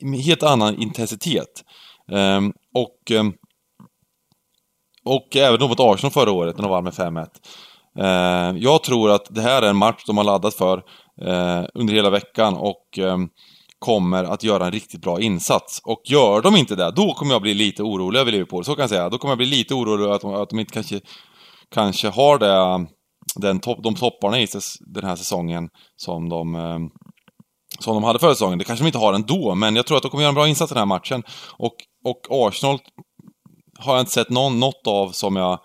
in, helt annan intensitet. Um, och, um, och även då mot Arsenal förra året, när de vann med 5-1. Uh, ehm, jag tror att det här är en match de har laddat för uh, under hela veckan och um, kommer att göra en riktigt bra insats. Och gör de inte det, då kommer jag bli lite orolig över Liverpool. Så kan jag säga. Då kommer jag bli lite orolig över att de, att de inte kanske, kanske har det, den top, de topparna i den här säsongen som de, eh, som de hade förra säsongen. Det kanske de inte har ändå, men jag tror att de kommer göra en bra insats i den här matchen. Och, och Arsenal har jag inte sett någon, något av som jag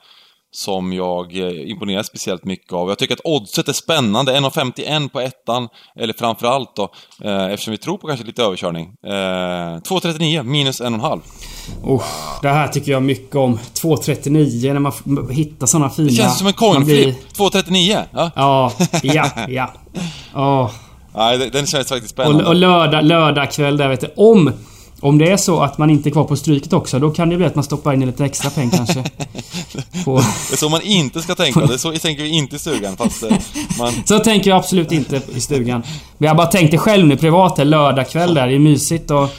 som jag eh, imponerar speciellt mycket av. Jag tycker att oddset är spännande, 1,51 på ettan, eller framförallt då, eh, eftersom vi tror på kanske lite överkörning. Eh, 2,39 minus 1,5. Oh, det här tycker jag mycket om. 2,39 när man hittar sådana fina... Det känns som en coinflip. Blir... 2,39? Ja, ja, ja. ja. Oh. Nej, den känns faktiskt spännande. Och, och lördag, lördag kväll där vet du. Om om det är så att man inte är kvar på Stryket också, då kan det bli att man stoppar in lite extra pengar kanske. På... Det är så man inte ska tänka. Det är så tänker vi inte i stugan, fast eh, man... Så tänker jag absolut inte i stugan. Men jag bara tänkte själv nu privat, lördagkväll där. Det är mysigt och...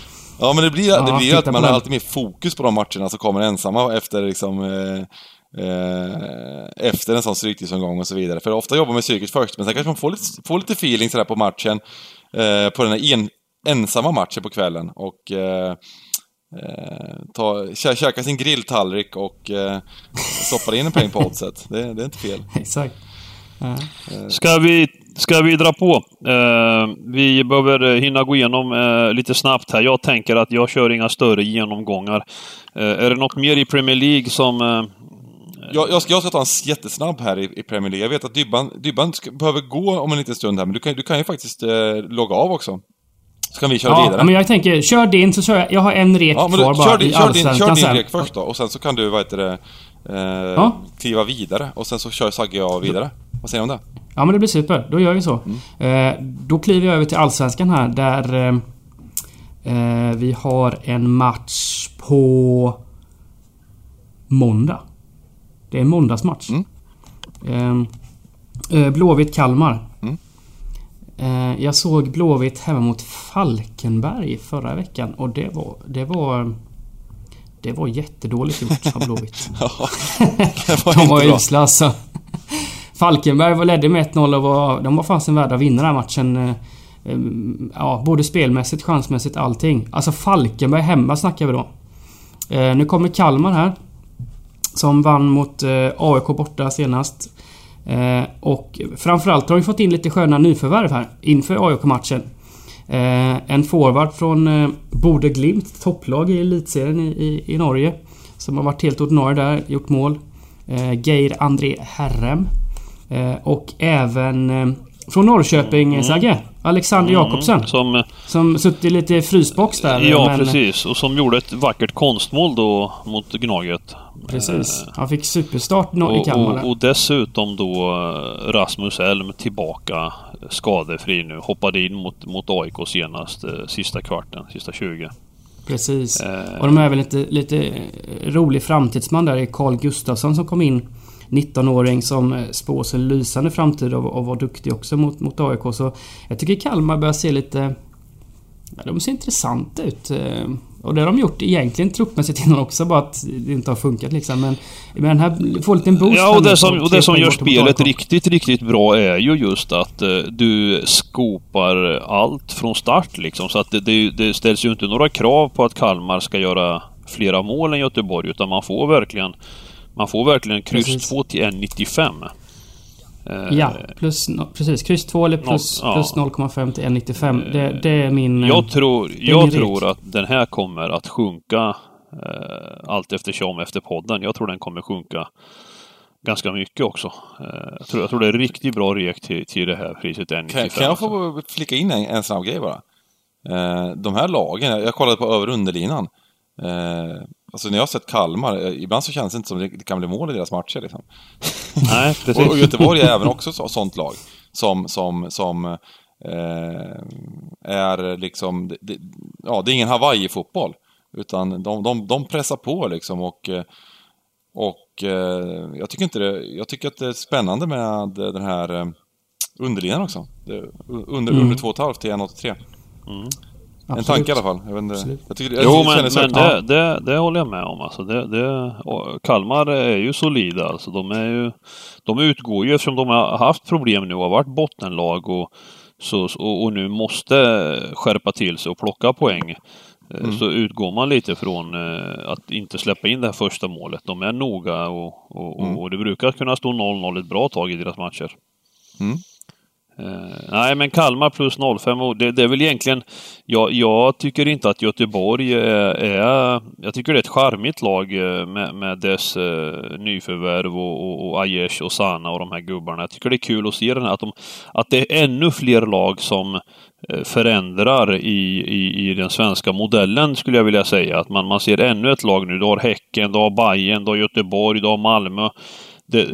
Ja, men det blir, ja, det blir att man har alltid mer fokus på de matcherna som kommer ensamma efter liksom... Eh, eh, efter en sån stryktipsomgång och så vidare. För ofta jobbar man psyket först, men sen kanske man får lite, får lite feeling sådär på matchen. Eh, på den här en, ensamma matcher på kvällen och eh, eh, ta, kä, käka sin grilltallrik och eh, stoppa in en peng på oddset. Det, det är inte fel. Exakt. Eh. Ska vi, ska vi dra på? Eh, vi behöver hinna gå igenom eh, lite snabbt här. Jag tänker att jag kör inga större genomgångar. Eh, är det något mer i Premier League som... Eh, jag, jag, ska, jag ska ta en jättesnabb här i, i Premier League. Jag vet att Dybban, Dybban ska, behöver gå om en liten stund här, men du kan, du kan ju faktiskt logga av också. Så kan vi köra ja, vidare. Ja, men jag tänker, kör din så kör jag. Jag har en rek ja, kvar bara. Kör din, kör din, kör din rek först då. Och sen så kan du, vad heter det, eh, ja. kliva vidare. Och sen så kör Sagge och jag vidare. Vad säger du om det? Ja men det blir super. Då gör vi så. Mm. Eh, då kliver jag över till Allsvenskan här där eh, eh vi har en match på måndag. Det är en måndagsmatch. Mm. Eh, eh, Blåvitt-Kalmar. Mm. Eh, jag såg Blåvitt hemma mot Falkenberg förra veckan och det var... Det var... Det var jättedåligt gjort av Blåvitt. ja, var De var usla alltså. Falkenberg var ledde med 1-0 och var, de var fasen värda att vinna den här matchen. Eh, eh, ja, både spelmässigt, chansmässigt, allting. Alltså Falkenberg hemma snackar vi då. Nu kommer Kalmar här. Som vann mot AIK borta senast. Eh, och framförallt har vi fått in lite sköna nyförvärv här inför AIK-matchen. Eh, en forward från eh, Bode Glimt, topplag i elitserien i, i, i, Norge. Som har varit helt ordinarie där, gjort mål. Eh, Geir André Herrem. Eh, och även eh, från Norrköping, mm. Sagge. Alexander mm, Jakobsen. Som, som suttit lite i frysbox där. Ja, men... precis. Och som gjorde ett vackert konstmål då mot Gnaget. Precis. Han fick superstart i Kalmar. Och, och, dessutom då eh, Rasmus Elm tillbaka skadefri nu. Hoppade in mot, mot AIK senast, eh, sista kvarten, sista 20. Precis. Eh. Och de är väl lite, lite rolig framtidsman där i Carl Gustafsson som kom in 19-åring som eh, spås en lysande framtid och, och var duktig också mot, mot AIK. Så jag tycker Kalmar börjar se lite... Ja, de ser intressanta ut. Eh, Och det har de gjort egentligen truppmässigt innan också, bara att det inte har funkat liksom. Men, men här får lite en boost. Ja, och det som, och det som gör spelet riktigt, riktigt bra är ju just att eh, du skopar allt från start liksom. Så att det, det, det ställs ju inte några krav på att Kalmar ska göra flera mål än Göteborg, utan man får verkligen man får verkligen kryss Precis. 2 till 1,95. Eh, Ja, plus, no, precis. Kryss 2 eller plus, ja. plus 0,5 till 1,95. Det, det är min... eh, Jag tror, jag min tror att den här kommer att sjunka eh, allt eftersom efter podden. Jag tror den kommer sjunka ganska mycket också. Eh, jag, tror, jag tror det är riktigt bra rek till, till det här priset 1,95. Kan, kan jag alltså. få flika in en, en snabb grej bara? Eh, de här lagen, jag kollade på över och underlinan. Eh, alltså när jag har sett Kalmar, eh, ibland så känns det inte som det, kan bli mål i deras matcher liksom. Nej, precis. Och, och Göteborg är även också så, sånt lag. Som, som, som eh, är liksom, det, det, ja det är ingen Hawaii-fotboll. Utan de, de, de pressar på liksom och, eh, och eh, jag tycker inte det, jag tycker att det är spännande med den här underlinan också. Under, Mm. under 2,5 till 1,83. En Absolut. tanke i alla fall. Jag, vet inte, Absolut. jag tycker, jag Jo, men, men det, det, det håller jag med om. Alltså det, det, Kalmar är ju solida. Alltså de, är ju, de utgår ju, eftersom de har haft problem nu och har varit bottenlag och, så, och, och nu måste skärpa till sig och plocka poäng. eh, Så utgår man lite från eh, att inte släppa in det här första målet. De är noga och, och, och, och det brukar kunna stå 0-0 ett bra tag i deras matcher. Mm. Eh, nej, men Kalmar plus 05, det, det är väl egentligen... Jag, jag tycker inte att Göteborg är, är... Jag tycker det är ett charmigt lag eh, med, med dess eh, nyförvärv och, och, och Aiesh och Sana och de här gubbarna. Jag tycker det är kul att se den här, att, de, att det är ännu fler lag som förändrar i, i, i den svenska modellen, skulle jag vilja säga. Att man, man ser ännu ett lag nu. Du har Häcken, du har Bayern, du har Göteborg, du har Malmö. Det,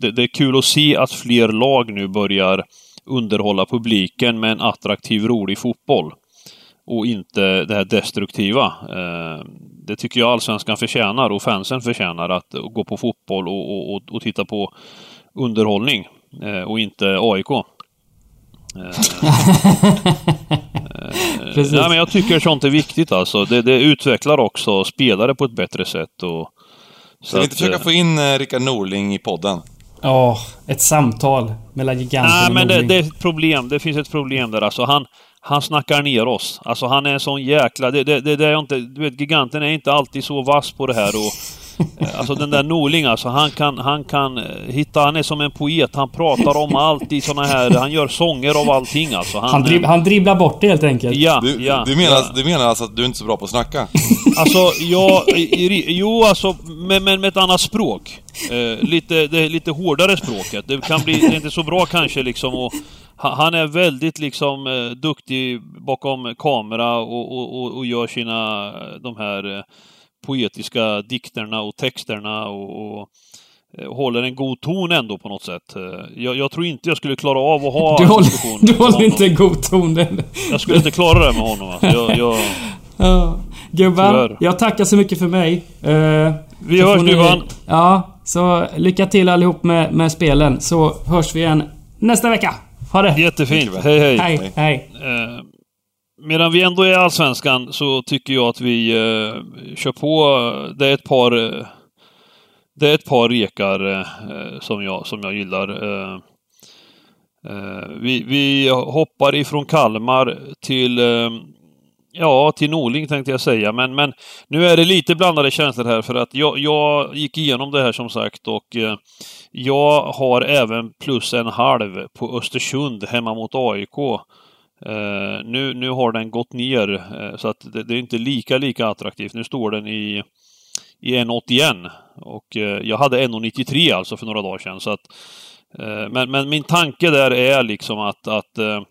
det, det är kul att se att fler lag nu börjar underhålla publiken med en attraktiv, rolig fotboll. Och inte det här destruktiva. Eh, det tycker jag allsvenskan förtjänar och fansen förtjänar att gå på fotboll och, och, och, och titta på underhållning. Eh, och inte AIK. Eh, Precis. Nej, men jag tycker sånt är viktigt alltså. Det, det utvecklar också spelare på ett bättre sätt. Och, Ska vi inte att, försöka få in Rickard Norling i podden? Ja, ett samtal mellan giganten Nej, men det, det är ett problem. Det finns ett problem där. Alltså, han, han snackar ner oss. Alltså, han är en sån jäkla... Det, det, det, det är inte, du vet, giganten är inte alltid så vass på det här. Och, alltså den där Norling, alltså, han kan, han kan eh, hitta... Han är som en poet. Han pratar om allt i såna här... Han gör sånger av allting alltså. Han, Han, dribb, han dribblar bort det helt enkelt. Ja, Du, ja. du, menar, ja. du menar alltså att du inte är så bra på att snacka? Alltså, ja, i, i, jo alltså, men med, med ett annat språk. Eh, lite, det lite hårdare språket. Det kan bli, det är inte så bra kanske liksom och ha- han är väldigt liksom eh, duktig bakom kamera och, och, och, och gör sina, eh, de här eh, poetiska dikterna och texterna och, och eh, håller en god ton ändå på något sätt. Eh, Jag, jag tror inte jag skulle klara av att ha Du håller, du håller inte en god ton. Den. Jag skulle inte klara det med honom alltså. jag, jag, Ja. Gubbar, Tyvärr. jag tackar så mycket för mig. Eh, Vi hörs ni- gubban. Ja, så lycka till allihop med, med spelen. Så hörs vi igen nästa vecka. Ha det! Jättefint. Hej hej. Hej, hej. Eh, medan vi ändå är i Allsvenskan så tycker jag att vi eh, kör på. Det är ett par eh, Det är ett par rekar eh, som, jag, som jag gillar. Eh, eh, vi, vi hoppar ifrån Kalmar till eh, Ja, till Norling tänkte jag säga, men, men nu är det lite blandade känslor här för att jag, jag gick igenom det här som sagt och eh, jag har även plus en halv på Östersund hemma mot AIK. Eh, nu, nu har den gått ner eh, så att det, det är inte lika, lika attraktivt. Nu står den i, i 1,81 och eh, jag hade 1,93 alltså för några dagar sedan. Så att, eh, men, men min tanke där är liksom att, att eh,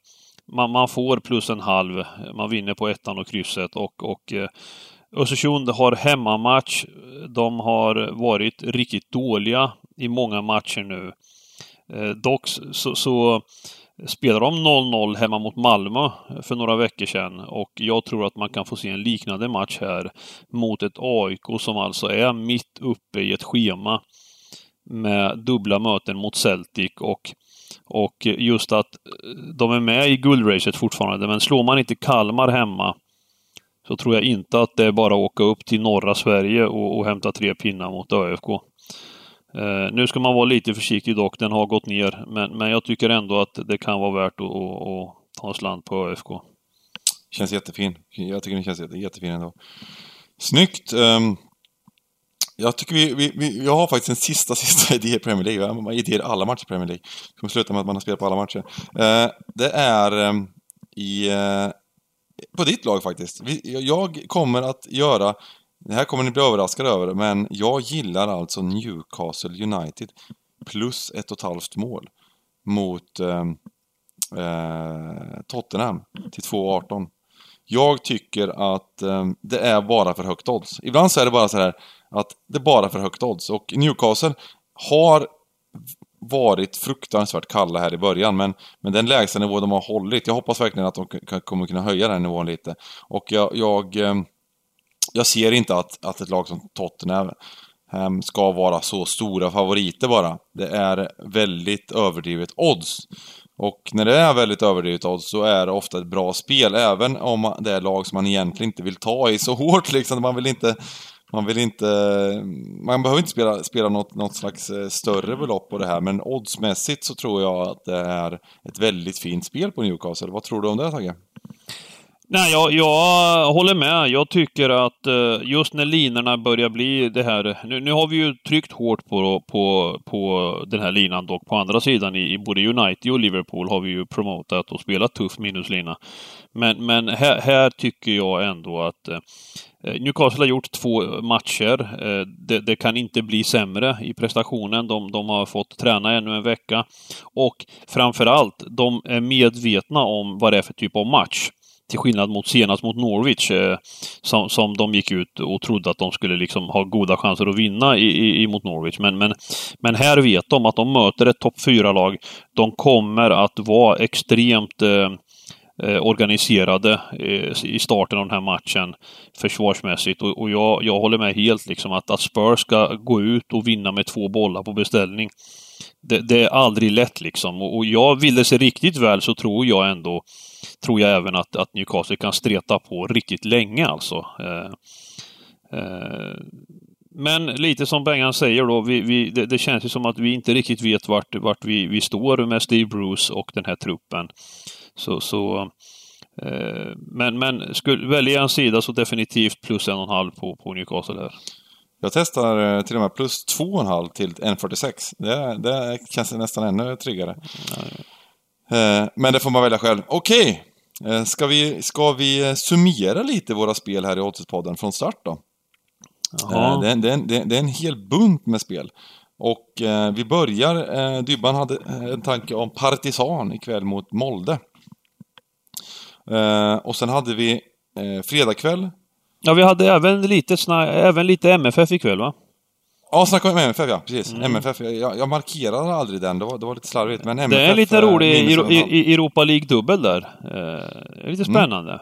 man, man får plus en halv. Man vinner på ettan och krysset och, och eh, Östersund har hemmamatch. De har varit riktigt dåliga i många matcher nu. Eh, dock så, så spelade de 0-0 hemma mot Malmö för några veckor sedan och jag tror att man kan få se en liknande match här mot ett AIK som alltså är mitt uppe i ett schema med dubbla möten mot Celtic och och just att de är med i guldracet fortfarande, men slår man inte Kalmar hemma så tror jag inte att det är bara att åka upp till norra Sverige och, och hämta tre pinnar mot ÖFK. Eh, nu ska man vara lite försiktig dock, den har gått ner. Men, men jag tycker ändå att det kan vara värt att, att, att ta en slant på ÖFK. Känns jättefin. Jag tycker den känns jätte, jättefin ändå. Snyggt! Um, jag tycker vi, vi, vi, jag har faktiskt en sista, sista idé i Premier League. Jag har idéer i alla matcher i Premier League. Det kommer sluta med att man har spelat på alla matcher. Uh, det är um, i... Uh, på ditt lag faktiskt. Vi, jag kommer att göra det här kommer ni bli överraskade över, men jag gillar alltså Newcastle United plus ett och ett halvt mål mot eh, eh, Tottenham till 2,18. Jag tycker att eh, det är bara för högt odds. Ibland så är det bara så här att det är bara för högt odds och Newcastle har varit fruktansvärt kalla här i början men, men den lägsta nivå de har hållit, jag hoppas verkligen att de kommer kunna höja den nivån lite. Och jag, jag eh, jag ser inte att, att ett lag som Tottenham um, ska vara så stora favoriter bara. Det är väldigt överdrivet odds. Och när det är väldigt överdrivet odds så är det ofta ett bra spel, även om det är lag som man egentligen inte vill ta i så hårt liksom. Man vill inte... Man vill inte... Man behöver inte spela, spela något, något slags eh, större belopp på det här, men oddsmässigt så tror jag att det är ett väldigt fint spel på Newcastle. Vad tror du om det, Tage? Nej, jag, jag håller med. Jag tycker att eh, just när linorna börjar bli det här... Nu, nu har vi ju tryckt hårt på, på, på den här linan dock. På andra sidan i, i både United och Liverpool har vi ju promotat och spelat tuff minuslina. Men, men här, här tycker jag ändå att eh, Newcastle har gjort två matcher. Eh, det, det, kan inte bli sämre i prestationen. De, de, har fått träna ännu en vecka. Och framförallt, de är medvetna om vad det är för typ av match. Till skillnad mot senast mot Norwich eh, som, som de gick ut och trodde att de skulle liksom ha goda chanser att vinna i, i, mot Norwich. Men, men, men här vet de att de möter ett topp 4-lag. De kommer att vara extremt eh, eh, organiserade eh, i starten av den här matchen försvarsmässigt. Och, och jag, jag håller med helt liksom att, att Spurs ska gå ut och vinna med två bollar på beställning. Det, det är aldrig lätt liksom. Och, och jag vill det se riktigt väl så tror jag ändå tror jag även att, att Newcastle kan streta på riktigt länge alltså. Eh, eh, men lite som Bengan säger då, vi, vi, det, det, känns ju som att vi inte riktigt vet vart, vart vi, vi står med Steve Bruce och den här truppen. Så, så eh, men, men skulle välja en sida så definitivt plus en och en halv på, på Newcastle här. Jag testar eh, till och med plus två och en halv till 1,46. Det, det känns nästan ännu tryggare. Mm. Men det får man välja själv. Okej! Eh, ska vi, ska vi summera lite våra spel här i Oddset-podden från start då? Jaha. Det, är, det, är, det är en hel bunt med spel. Och eh, vi börjar, eh, Dybban hade en tanke om Partisan ikväll mot Molde. Eh, och sen hade vi eh, fredagkväll. Ja, vi hade även lite, även lite MFF ikväll va? Ja, snacka om MFF ja, precis. Mm. MFF, jag, jag markerade aldrig den, det var, det var lite slarvigt. Men MFF, det är en lite rolig i, Europa League-dubbel där. Eh, lite mm. spännande.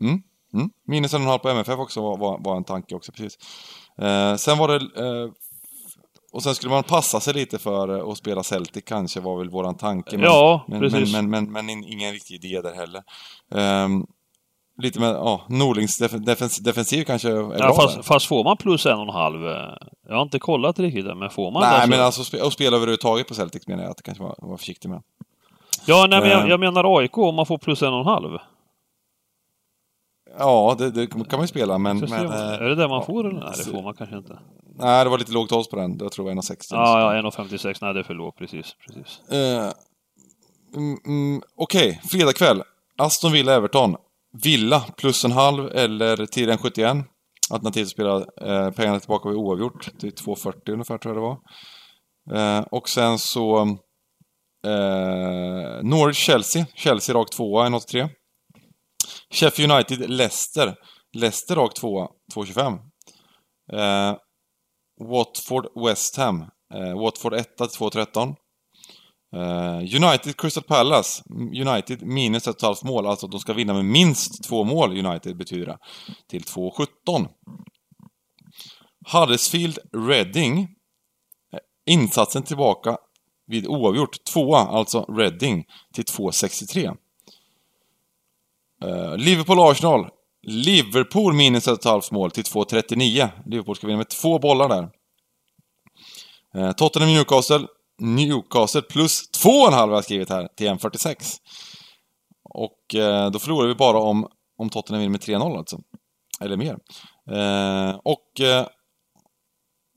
Mm. Mm. Mm. Minus en och en halv på MFF också var, var, var en tanke också, precis. Eh, sen var det... Eh, och sen skulle man passa sig lite för eh, att spela Celtic kanske, var väl våran tanke. Men, ja, men, precis. Men, men, men, men, ingen riktig idé där heller. Um, lite med, ja, Norlings defens, defensiv kanske är ja, bra fast, fast, får man plus en och en halv? Eh, jag har inte kollat riktigt men får man Nej, men alltså att spela överhuvudtaget på Celtic menar jag att det kanske var, var försiktig med. Ja, nej men jag, eh. jag menar AIK om man får plus en och en halv. Ja, det, det, kan man ju spela, men... men eh, är det det man får eller? Nej, det får man kanske inte. Nej, det var lite lågt odds på den. Jag tror det var 1,60. Ja, ja, 1,56. Nej, det är för lågt. Precis, precis. Uh, mm, Okej, okay. fredag kväll. Aston Villa-Everton. Villa plus en halv eller till en 71. Alternativt spela eh, pengarna tillbaka vid oavgjort till 2,40 ungefär tror jag det var. Eh, och sen så eh, Norwich-Chelsea. Chelsea rakt tvåa, 1,83. Sheffield United-Leicester. Leicester rakt tvåa, 2,25. Eh, Watford-West Ham. Eh, Watford 1 till 2,13. Uh, United Crystal Palace. United minus ett halvt mål, alltså att de ska vinna med minst två mål, United betyder det. Till 2,17. Huddersfield Reading. Eh, insatsen tillbaka vid oavgjort. Tvåa, alltså Reading, till 2,63. Uh, eh, Liverpool Arsenal. Liverpool minus ett halvt mål till 2.39. Liverpool ska vinna med två bollar där. Uh, Tottenham Newcastle. Plus 2,5 har jag skrivit här till 1.46. Och eh, då förlorar vi bara om, om Tottenham vinner med 3-0 alltså. Eller mer. Eh, och eh,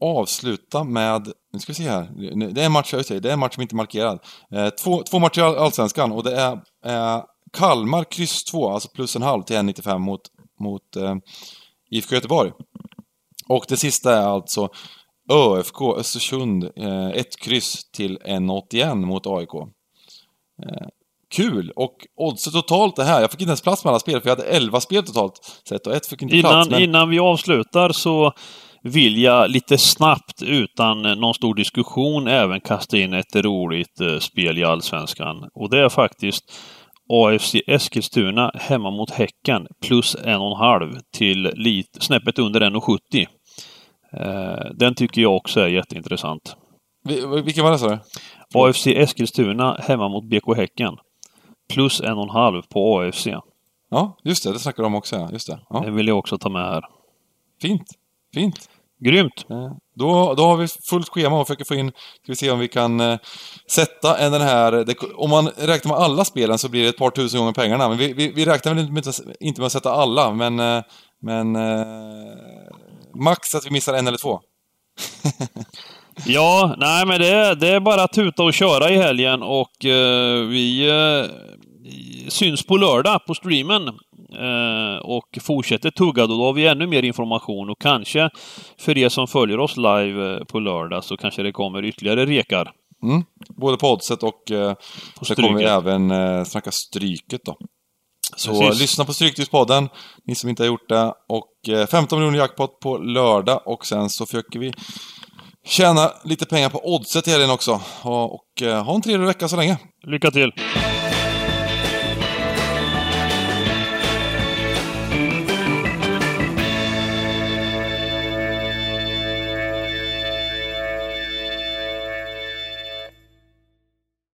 avsluta med, nu ska vi se här, det är en match, jag säger, det är en match som inte är markerad. Eh, två, två matcher i Allsvenskan och det är eh, Kalmar kryss 2, alltså plus en halv till 1,95 mot, mot eh, IFK Göteborg. Och det sista är alltså ÖFK Östersund, eh, ett kryss till 1,81 mot AIK. Eh, kul! Och oddset totalt det här, jag fick inte ens plats med alla spel för jag hade 11 spel totalt sett och ett fick inte innan, plats. Men... Innan vi avslutar så vill jag lite snabbt utan någon stor diskussion även kasta in ett roligt eh, spel i Allsvenskan. Och det är faktiskt AFC Eskilstuna hemma mot Häcken plus en och en halv till lite, snäppet under 1,70. Eh, den tycker jag också är jätteintressant. Vilken var det sa du? AFC Eskilstuna hemma mot BK Häcken. Plus en och en halv på AFC. Ja, just det. Det snackar de också. Just det. Ja. Det vill jag också ta med här. Fint. Fint. Grymt! Då, då har vi fullt schema och försöker få in, ska vi se om vi kan eh, sätta en den här, det, om man räknar med alla spelen så blir det ett par tusen gånger pengarna. Men vi, vi, vi räknar väl inte, inte med att sätta alla, men, eh, men eh, max att vi missar en eller två. ja, nej men det, det är bara att tuta och köra i helgen och eh, vi eh, syns på lördag på streamen eh, och fortsätter tugga. Då har vi ännu mer information och kanske för er som följer oss live eh, på lördag så kanske det kommer ytterligare rekar. Mm. Både på oddset och eh, så kommer vi även eh, snacka Stryket då. Så Precis. lyssna på Stryktipspodden, ni som inte har gjort det. Och eh, 15 miljoner jackpot på lördag och sen så försöker vi tjäna lite pengar på oddset i helgen också. Och, och eh, ha en trevlig vecka så länge. Lycka till!